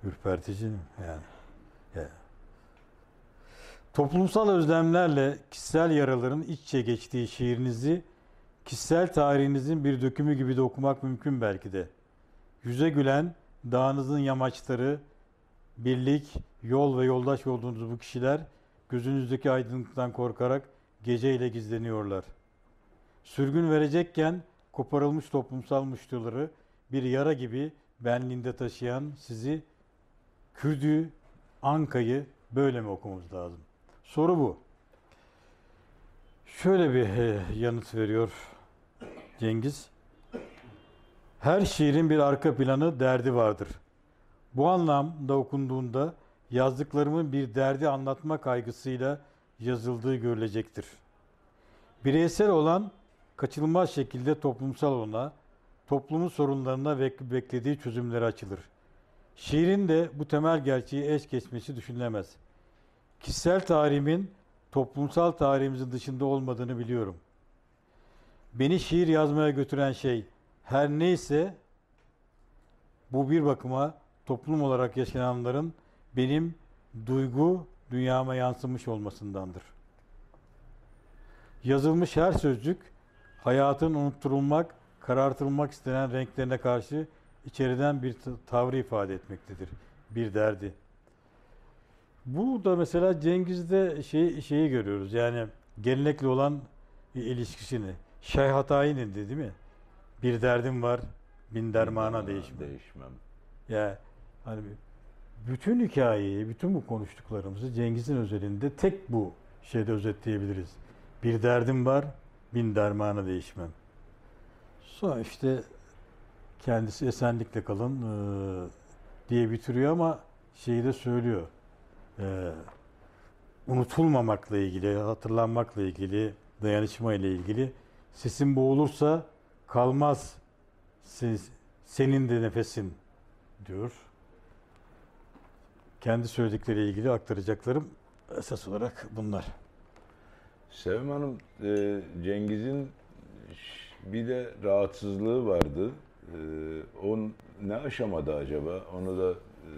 [SPEAKER 3] Ürpertici yani. yani. Toplumsal özlemlerle kişisel yaraların iç içe geçtiği şiirinizi kişisel tarihinizin bir dökümü gibi de okumak mümkün belki de. Yüze gülen dağınızın yamaçları, birlik, yol ve yoldaş olduğunuz bu kişiler gözünüzdeki aydınlıktan korkarak geceyle gizleniyorlar. Sürgün verecekken koparılmış toplumsal muştuları bir yara gibi benliğinde taşıyan sizi Kürdü, Anka'yı böyle mi okumamız lazım? Soru bu. Şöyle bir e, yanıt veriyor Cengiz. Her şiirin bir arka planı, derdi vardır. Bu anlamda okunduğunda yazdıklarımın bir derdi anlatma kaygısıyla yazıldığı görülecektir. Bireysel olan kaçınılmaz şekilde toplumsal olana, toplumun sorunlarına ve beklediği çözümlere açılır. Şiirin de bu temel gerçeği eş geçmesi düşünülemez. Kişisel tarihimin toplumsal tarihimizin dışında olmadığını biliyorum. Beni şiir yazmaya götüren şey her neyse bu bir bakıma toplum olarak yaşananların benim duygu dünyama yansımış olmasındandır. Yazılmış her sözcük hayatın unutturulmak, karartılmak istenen renklerine karşı içeriden bir tavrı ifade etmektedir. Bir derdi. Bu da mesela Cengiz'de şey, şeyi görüyoruz. Yani gelenekli olan ilişkisini. Şeyh Hatayi'nin de değil mi? Bir derdim var, bin dermana değişmem.
[SPEAKER 2] Değişmem.
[SPEAKER 3] Ya yani, hani bütün hikayeyi, bütün bu konuştuklarımızı Cengiz'in özelinde tek bu şeyde özetleyebiliriz. Bir derdim var, bin dermana değişmem. Sonra işte kendisi esenlikle kalın e, diye bitiriyor ama şeyi de söylüyor. E, unutulmamakla ilgili, hatırlanmakla ilgili, dayanışma ile ilgili sesin boğulursa kalmaz senin de nefesin diyor. Kendi söyledikleriyle ilgili aktaracaklarım esas olarak bunlar.
[SPEAKER 2] Sevim Hanım, e, Cengiz'in bir de rahatsızlığı vardı. E, o ne aşamada acaba? Onu da e...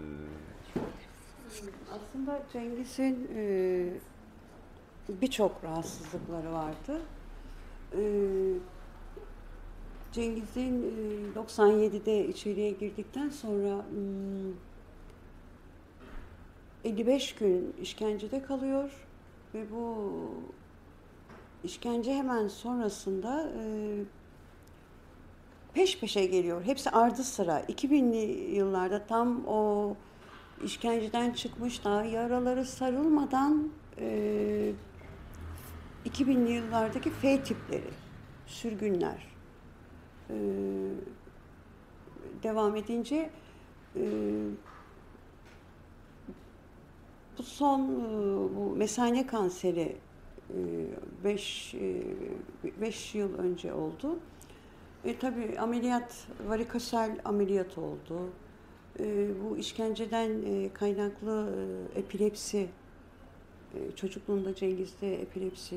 [SPEAKER 4] aslında Cengiz'in e, birçok rahatsızlıkları vardı. E, Cengiz'in e, 97'de içeriye girdikten sonra 55 gün işkencede kalıyor ve bu işkence hemen sonrasında e, peş peşe geliyor. Hepsi ardı sıra. 2000'li yıllarda tam o işkenceden çıkmış daha yaraları sarılmadan e, 2000'li yıllardaki F tipleri, sürgünler e, devam edince e, bu son e, bu mesane kanseri 5 5 yıl önce oldu. E, tabii ameliyat, varikosel ameliyat oldu. E, bu işkenceden e, kaynaklı e, epilepsi, e, çocukluğunda Cengiz'de epilepsi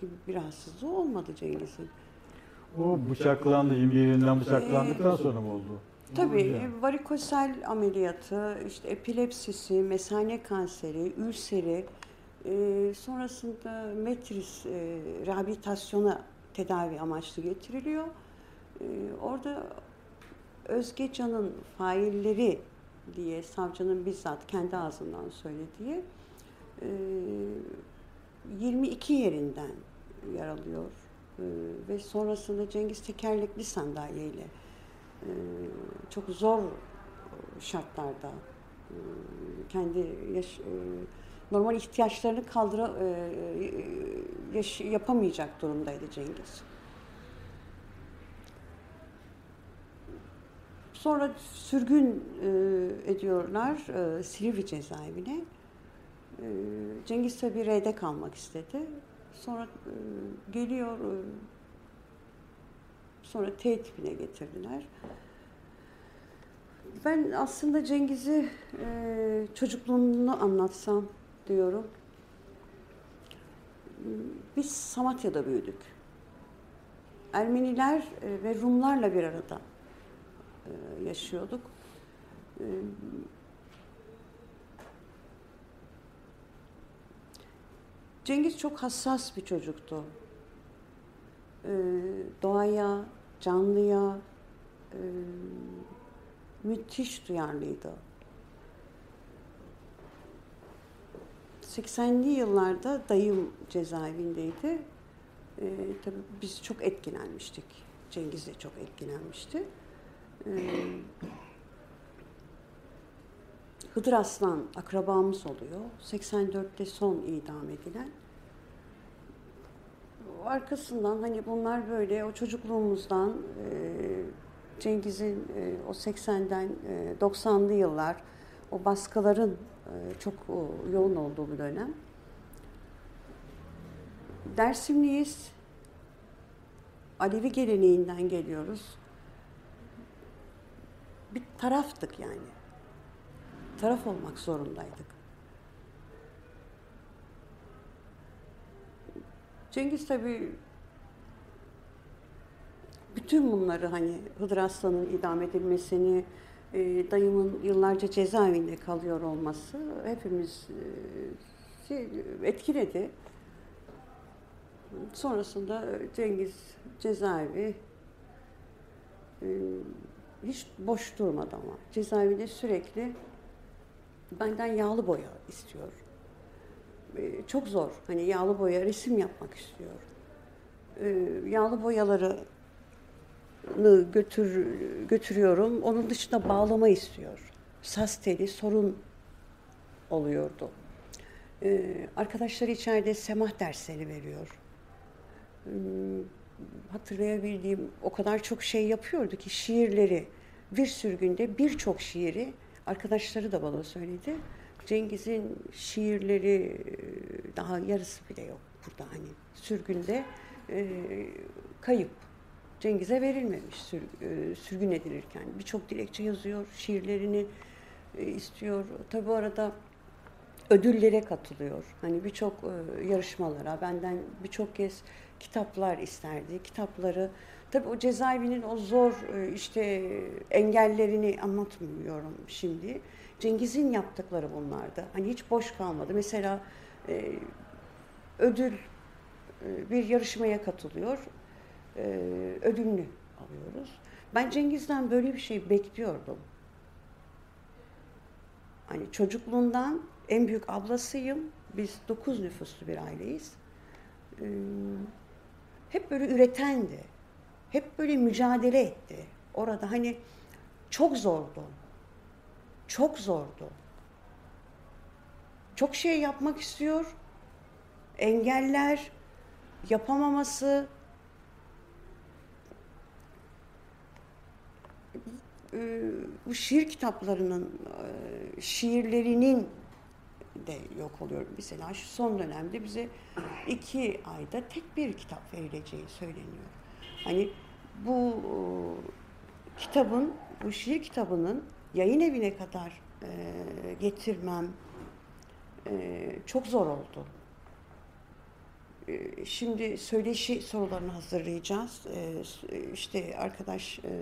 [SPEAKER 4] gibi bir rahatsızlığı olmadı Cengiz'in.
[SPEAKER 3] O bıçaklandı, 21 yerinden bıçaklandıktan sonra mı oldu?
[SPEAKER 4] Tabii e, varikosel ameliyatı, işte epilepsisi, mesane kanseri, ülseri, e, sonrasında metris e, rehabilitasyona tedavi amaçlı getiriliyor. E, orada Özge Can'ın failleri diye savcının bizzat kendi ağzından söylediği e, 22 yerinden yaralıyor. E, ve sonrasında Cengiz tekerlekli sandalyeyle e, çok zor şartlarda e, kendi yaş, e, normal ihtiyaçlarını kaldıra yaş, yapamayacak durumdaydı Cengiz. Sonra sürgün ediyorlar Silivri cezaevine. E, Cengiz tabi R'de kalmak istedi. Sonra e, geliyor, e, sonra T tipine getirdiler. Ben aslında Cengiz'i e, çocukluğunu anlatsam diyorum. Biz Samatya'da büyüdük. Ermeniler e, ve Rumlarla bir arada yaşıyorduk. Cengiz çok hassas bir çocuktu. E, doğaya, canlıya e, müthiş duyarlıydı. 80'li yıllarda dayım cezaevindeydi. Ee, tabii biz çok etkilenmiştik. Cengiz de çok etkilenmişti. Ee, Hıdır Aslan akrabamız oluyor. 84'te son idam edilen. Arkasından hani bunlar böyle o çocukluğumuzdan e, Cengiz'in e, o 80'den e, 90'lı yıllar o baskıların e, çok o, yoğun olduğu bir dönem. Dersimliyiz. Alevi geleneğinden geliyoruz. Bir taraftık yani. Taraf olmak zorundaydık. Cengiz tabii bütün bunları hani Hıdır Aslan'ın idam edilmesini, e, dayımın yıllarca cezaevinde kalıyor olması hepimiz e, etkiledi. Sonrasında Cengiz cezaevi e, hiç boş durmadı ama cezaevinde sürekli benden yağlı boya istiyor. E, çok zor. Hani yağlı boya resim yapmak istiyor. E, yağlı boyaları götür götürüyorum. Onun dışında bağlama istiyor. Saz teli sorun oluyordu. Ee, arkadaşları içeride semah dersleri veriyor. Ee, hatırlayabildiğim o kadar çok şey yapıyordu ki şiirleri bir sürgünde birçok şiiri arkadaşları da bana söyledi. Cengiz'in şiirleri daha yarısı bile yok burada hani sürgünde e, kayıp Cengiz'e verilmemiş sür, e, sürgün edilirken. Birçok dilekçe yazıyor, şiirlerini e, istiyor. Tabi bu arada ödüllere katılıyor. Hani birçok e, yarışmalara, benden birçok kez kitaplar isterdi. Kitapları, tabi o cezaevinin o zor e, işte engellerini anlatmıyorum şimdi. Cengiz'in yaptıkları bunlardı. Hani hiç boş kalmadı. Mesela e, ödül e, bir yarışmaya katılıyor ödülünü alıyoruz. Ben Cengiz'den böyle bir şey bekliyordum. Hani çocukluğundan en büyük ablasıyım. Biz dokuz nüfuslu bir aileyiz. Hep böyle üretendi. Hep böyle mücadele etti. Orada hani çok zordu. Çok zordu. Çok şey yapmak istiyor. Engeller, yapamaması, e, bu şiir kitaplarının, e, şiirlerinin de yok oluyor. Mesela şu son dönemde bize iki ayda tek bir kitap verileceği söyleniyor. Hani bu e, kitabın, bu şiir kitabının yayın evine kadar e, getirmem e, çok zor oldu. Şimdi söyleşi sorularını hazırlayacağız. E, işte arkadaş, e,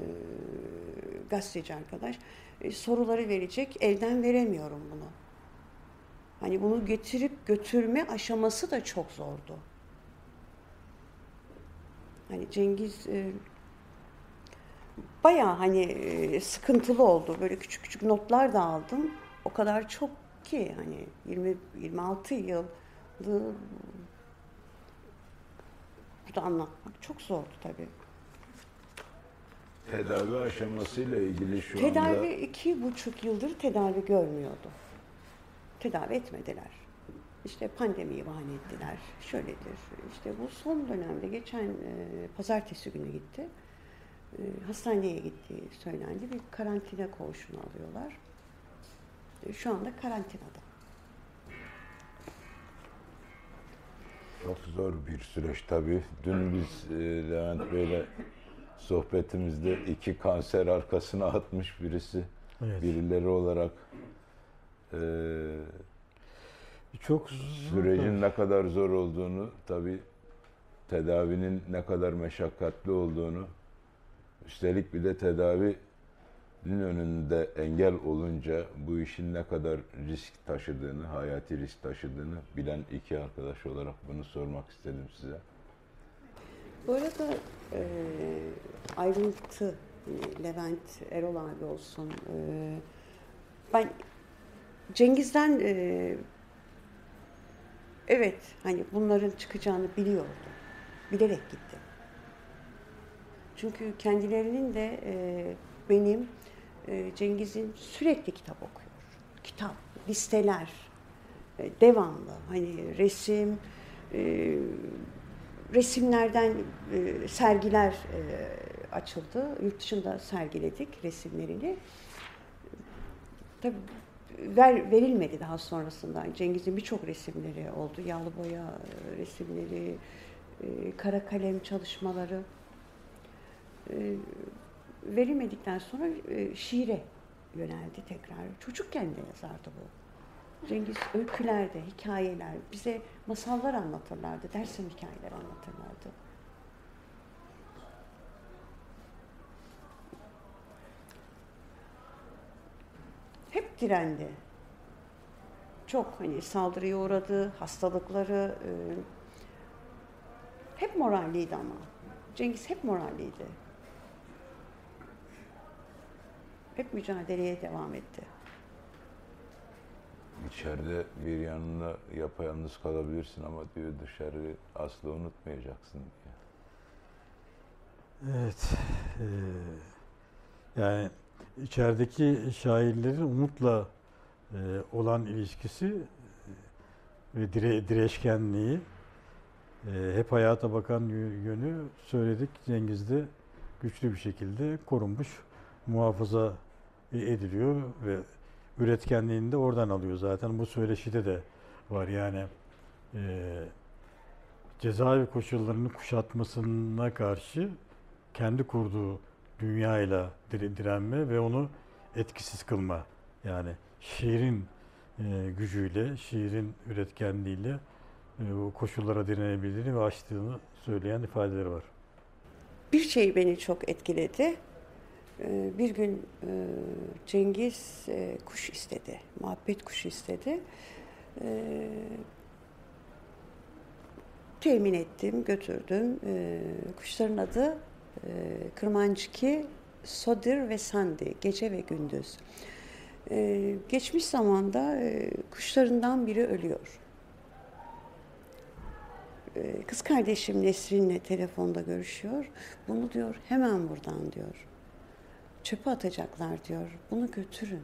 [SPEAKER 4] gazeteci arkadaş soruları verecek. Elden veremiyorum bunu. Hani bunu getirip götürme aşaması da çok zordu. Hani Cengiz bayağı hani e, sıkıntılı oldu. Böyle küçük küçük notlar da aldım. O kadar çok ki hani 20 26 yıl burada anlatmak çok zordu tabii.
[SPEAKER 2] Tedavi aşamasıyla ilgili şu
[SPEAKER 4] tedavi
[SPEAKER 2] anda...
[SPEAKER 4] iki buçuk yıldır tedavi görmüyordu. Tedavi etmediler. İşte pandemiyi bahane ettiler. Şöyledir. İşte bu son dönemde geçen e, pazartesi günü gitti. E, hastaneye gittiği söylendi. Bir karantina koğuşuna alıyorlar. E, şu anda karantinada.
[SPEAKER 2] Çok zor bir süreç tabii. Dün biz e, Levent Bey'le sohbetimizde iki kanser arkasına atmış birisi.
[SPEAKER 3] Evet.
[SPEAKER 2] Birileri olarak e,
[SPEAKER 3] Çok
[SPEAKER 2] sürecin ne kadar zor olduğunu tabii tedavinin ne kadar meşakkatli olduğunu üstelik bir de tedavinin önünde engel olunca bu işin ne kadar risk taşıdığını, hayati risk taşıdığını bilen iki arkadaş olarak bunu sormak istedim size.
[SPEAKER 4] Bu arada e, ayrıntı Levent Erol abi olsun. E, ben Cengiz'den e, evet hani bunların çıkacağını biliyordu. Bilerek gitti. Çünkü kendilerinin de e, benim e, Cengiz'in sürekli kitap okuyor. Kitap, listeler, e, devamlı. Hani resim, e, resimlerden e, sergiler e, açıldı. Yurt dışında sergiledik resimlerini. Tabii ver, verilmedi daha sonrasında. Cengiz'in birçok resimleri oldu. Yağlı boya e, resimleri, e, kara kalem çalışmaları. E, verilmedikten sonra e, şiire yöneldi tekrar. Çocukken de yazardı bu. Cengiz öykülerde, hikayeler, bize masallar anlatırlardı, dersim hikayeler anlatırlardı. Hep direndi. Çok hani saldırıya uğradı, hastalıkları, e, hep moralliydi ama. Cengiz hep moralliydi. Hep mücadeleye devam etti.
[SPEAKER 2] İçeride bir yanına yapayalnız kalabilirsin ama diyor dışarı asla unutmayacaksın diyor.
[SPEAKER 3] Evet. eee, yani içerideki şairlerin umutla eee, olan ilişkisi eee, ve dire, direşkenliği eee, hep hayata bakan yö- yönü söyledik. Cengiz'de güçlü bir şekilde korunmuş, muhafaza ediliyor ve üretkenliğini de oradan alıyor zaten. Bu söyleşide de var yani eee cezaevi koşullarının kuşatmasına karşı kendi kurduğu dünyayla dire- direnme ve onu etkisiz kılma. Yani şiirin e, gücüyle, şiirin üretkenliğiyle e, bu koşullara direnebildiğini ve aştığını söyleyen ifadeleri var.
[SPEAKER 4] Bir şey beni çok etkiledi. Ee, Bir gün e, Cengiz e, kuş istedi, muhabbet kuşu istedi. Ee, Temin ettim, götürdüm. Ee, Kuşların adı e, Kırmancıki, Sodir ve Sandi, gece ve gündüz. Geçmiş zamanda kuşlarından biri ölüyor. Kız kardeşim Nesrin'le telefonda görüşüyor. Bunu diyor hemen buradan diyor. Çöpe atacaklar diyor. Bunu götürün.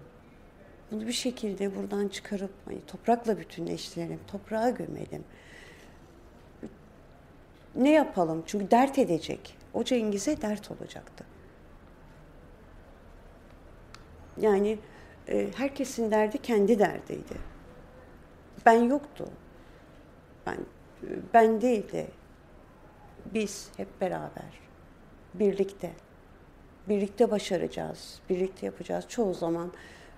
[SPEAKER 4] Bunu bir şekilde buradan çıkarıp hani toprakla bütünleştirelim, toprağa gömelim. Ne yapalım? Çünkü dert edecek. O Cengiz'e dert olacaktı. Yani e, herkesin derdi kendi derdiydi. ben yoktu. Ben ben değil de biz hep beraber birlikte birlikte başaracağız, birlikte yapacağız. Çoğu zaman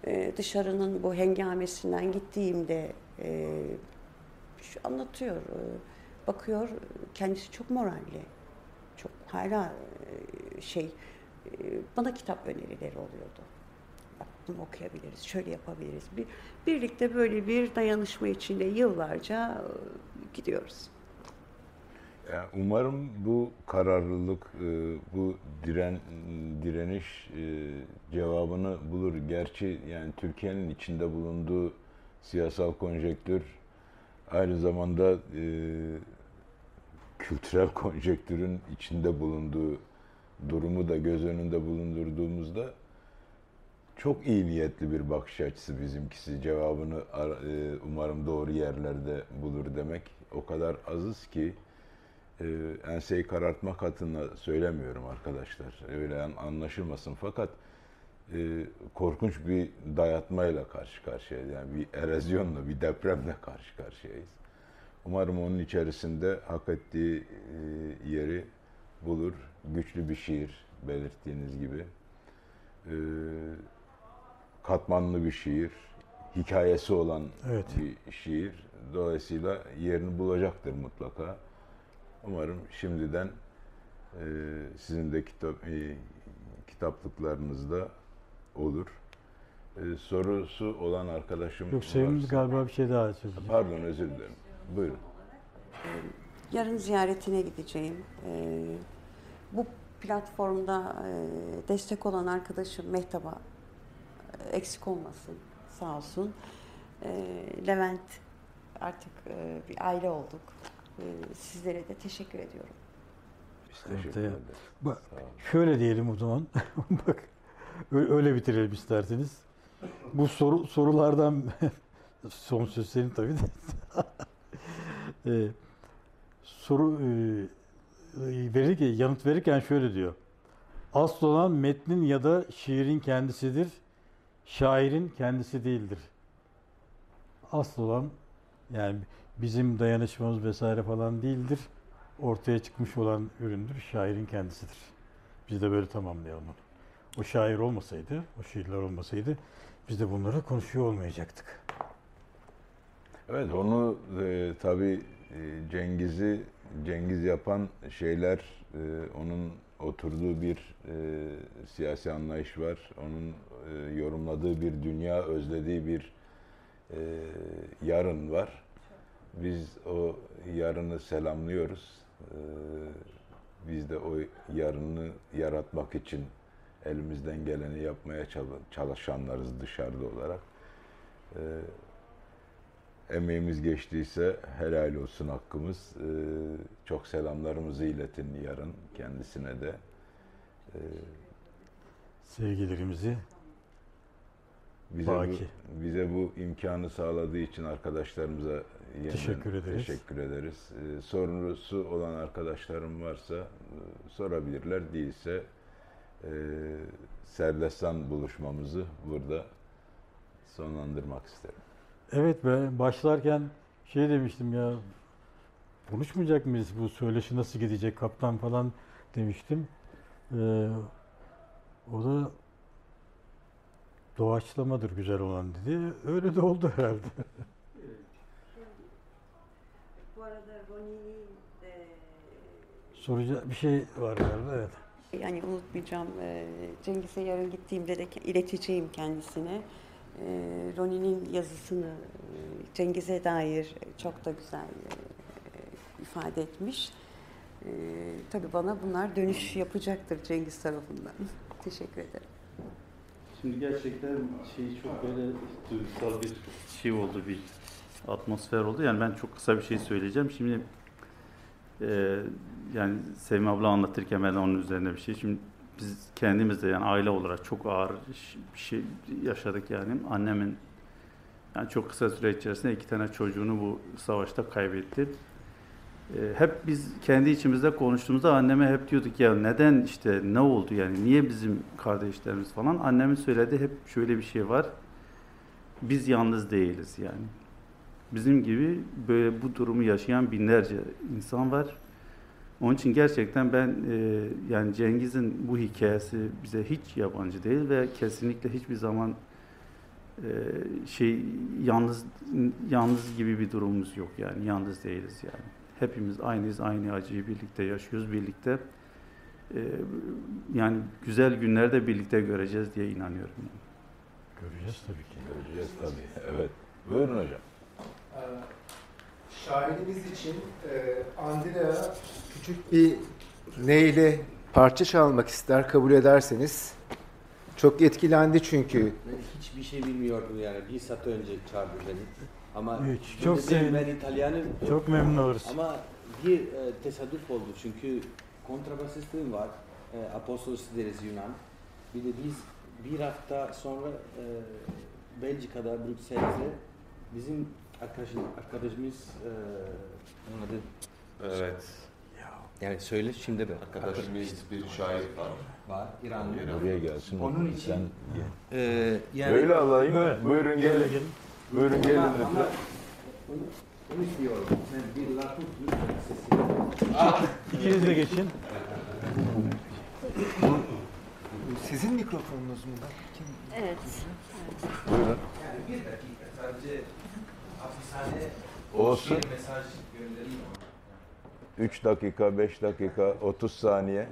[SPEAKER 4] e, dışarının bu hengamesinden gittiğimde e, şu anlatıyor, e, bakıyor kendisi çok moralli, çok hala e, şey e, bana kitap önerileri oluyordu. Bak bunu okuyabiliriz, şöyle yapabiliriz. Bir, birlikte böyle bir dayanışma içinde yıllarca e, gidiyoruz.
[SPEAKER 2] Yani umarım bu kararlılık, e, bu diren direniş e, cevabını bulur. Gerçi yani Türkiye'nin içinde bulunduğu siyasal konjektür aynı zamanda e, kültürel konjektürün içinde bulunduğu durumu da göz önünde bulundurduğumuzda çok iyi niyetli bir bakış açısı bizimkisi. Cevabını umarım doğru yerlerde bulur demek o kadar azız ki e, enseyi karartmak adına söylemiyorum arkadaşlar. Öyle anlaşılmasın. Fakat e, korkunç bir dayatmayla karşı karşıyayız. Yani bir erozyonla, bir depremle karşı karşıyayız. Umarım onun içerisinde hak ettiği e, yeri bulur. Güçlü bir şiir belirttiğiniz gibi. E, katmanlı bir şiir, hikayesi olan evet. bir şiir. Dolayısıyla yerini bulacaktır mutlaka. Umarım şimdiden e, sizin de kitap e, kitaplıklarınızda olur. E, sorusu olan arkadaşım
[SPEAKER 3] Yok Sevim galiba bir şey daha söyleyecek.
[SPEAKER 2] Pardon özür dilerim. Buyurun.
[SPEAKER 4] Yarın ziyaretine gideceğim. E, bu platformda e, destek olan arkadaşım Mehtap'a e, eksik olmasın. Sağ olsun. E, Levent artık e, bir aile olduk. Ee, sizlere de teşekkür ediyorum.
[SPEAKER 2] Biz teşekkür ederiz.
[SPEAKER 3] Bak, şöyle diyelim o zaman. Bak öyle bitirelim isterseniz. Bu soru sorulardan son söz senin tabii de. ee, soru e, verirken, yanıt verirken şöyle diyor. Asıl olan metnin ya da şiirin kendisidir. Şairin kendisi değildir. Asıl olan yani bizim dayanışmamız vesaire falan değildir. Ortaya çıkmış olan üründür, şairin kendisidir. Biz de böyle tamamlayalım onu. O şair olmasaydı, o şiirler olmasaydı biz de bunları konuşuyor olmayacaktık.
[SPEAKER 2] Evet onu e, tabii e, Cengiz'i Cengiz yapan şeyler e, onun oturduğu bir e, siyasi anlayış var. Onun e, yorumladığı bir dünya, özlediği bir e, yarın var. Biz o yarını selamlıyoruz. Ee, biz de o yarını yaratmak için elimizden geleni yapmaya çalışanlarız dışarıda olarak. Ee, emeğimiz geçtiyse helal olsun hakkımız. Ee, çok selamlarımızı iletin yarın kendisine de.
[SPEAKER 3] Sevgilerimizi
[SPEAKER 2] bize bu, bize bu imkanı sağladığı için arkadaşlarımıza
[SPEAKER 3] teşekkür ederiz.
[SPEAKER 2] Teşekkür ederiz. Ee, sorusu olan arkadaşlarım varsa e, sorabilirler. Değilse e, Serdestan buluşmamızı burada sonlandırmak isterim.
[SPEAKER 3] Evet ben başlarken şey demiştim ya konuşmayacak mıyız bu söyleşi nasıl gidecek kaptan falan demiştim. Ee, o da doğaçlamadır güzel olan dedi. Öyle de oldu herhalde.
[SPEAKER 4] Bu arada Ronnie'nin de...
[SPEAKER 3] Soracak bir şey var galiba evet.
[SPEAKER 4] Yani unutmayacağım. E, Cengiz'e yarın gittiğimde de ileteceğim kendisine. E, Ronnie'nin yazısını e, Cengiz'e dair çok da güzel ifade etmiş. Tabii bana bunlar dönüş yapacaktır Cengiz tarafından. Teşekkür ederim.
[SPEAKER 5] Şimdi gerçekten şey çok böyle duygusal bir şey oldu, bir atmosfer oldu. Yani ben çok kısa bir şey söyleyeceğim. Şimdi e, yani Sevim abla anlatırken ben onun üzerine bir şey. Şimdi biz kendimiz de yani aile olarak çok ağır bir şey yaşadık yani. Annemin yani çok kısa süre içerisinde iki tane çocuğunu bu savaşta kaybetti. Ee, hep biz kendi içimizde konuştuğumuzda anneme hep diyorduk ya neden işte ne oldu yani niye bizim kardeşlerimiz falan. Annemin söyledi hep şöyle bir şey var. Biz yalnız değiliz yani. Bizim gibi böyle bu durumu yaşayan binlerce insan var. Onun için gerçekten ben e, yani Cengiz'in bu hikayesi bize hiç yabancı değil ve kesinlikle hiçbir zaman e, şey yalnız yalnız gibi bir durumumuz yok yani yalnız değiliz yani. Hepimiz aynıyız, aynı acıyı birlikte yaşıyoruz, birlikte e, yani güzel günlerde birlikte göreceğiz diye inanıyorum. Yani.
[SPEAKER 3] Göreceğiz tabii ki.
[SPEAKER 2] Göreceğiz tabii. Evet. Buyurun hocam.
[SPEAKER 6] Ee, Şairimiz için e, Andrea küçük bir neyle parça çalmak ister kabul ederseniz. Çok etkilendi çünkü.
[SPEAKER 7] Ben hiçbir şey bilmiyordum yani. Bir saat önce çağırdı beni. Ama
[SPEAKER 3] Hiç, çok sevindim.
[SPEAKER 7] ben İtalyanım.
[SPEAKER 3] Çok memnun oluruz.
[SPEAKER 7] Ama bir e, tesadüf oldu çünkü kontrabasistliğim var. E, Apostolos deriz Yunan. Bir de biz bir hafta sonra e, Belçika'da, Brüksel'de bizim arkadaşım, arkadaşımız e, onun adı
[SPEAKER 8] Evet.
[SPEAKER 7] yani söyle şimdi de
[SPEAKER 8] Arkadaşımız bir şair var.
[SPEAKER 7] var İranlı.
[SPEAKER 2] Buraya gelsin.
[SPEAKER 7] Onun için-
[SPEAKER 2] Sen
[SPEAKER 7] E, yani
[SPEAKER 2] Böyle alayım.
[SPEAKER 3] Evet.
[SPEAKER 2] Buyurun gelin.
[SPEAKER 3] gelin.
[SPEAKER 2] Buyurun gelin
[SPEAKER 7] ama, ama
[SPEAKER 2] lütfen.
[SPEAKER 7] onu, onu istiyorum. Ben bir lakut sesi.
[SPEAKER 3] İkiniz de geçin.
[SPEAKER 6] Sizin mikrofonunuz mu?
[SPEAKER 1] Evet.
[SPEAKER 2] Buyurun.
[SPEAKER 7] Yani bir dakika sadece
[SPEAKER 2] Olsun. 3 dakika, 5 dakika, 30 saniye.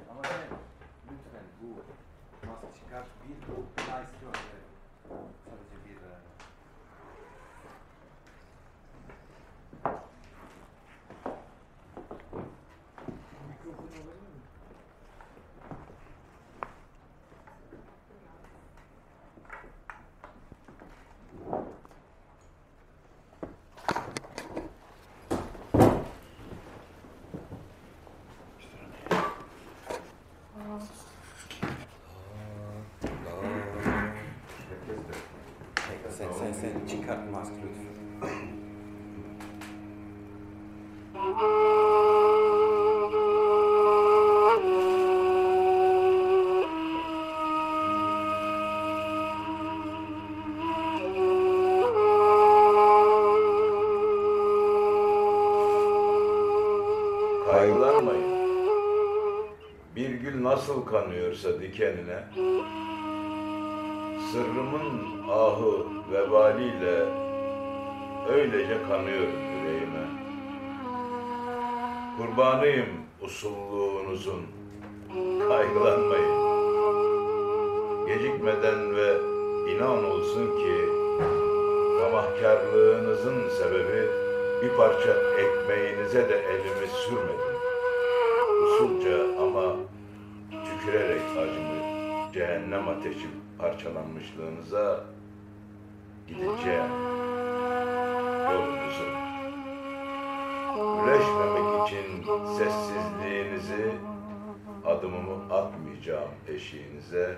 [SPEAKER 2] Nasıl kanıyorsa dikenine, sırrımın ahı vebaliyle öylece kanıyorum yüreğime. Kurbanıyım usulluğunuzun, kaygılanmayın. Gecikmeden ve inan olsun ki tamahkarlığınızın sebebi bir parça ekmeğinize de elimi sürmedim. Usulca ama tükürerek acımı cehennem ateşi parçalanmışlığınıza gideceğim yolunuzu. Üleşmemek için sessizliğinizi adımımı atmayacağım eşiğinize.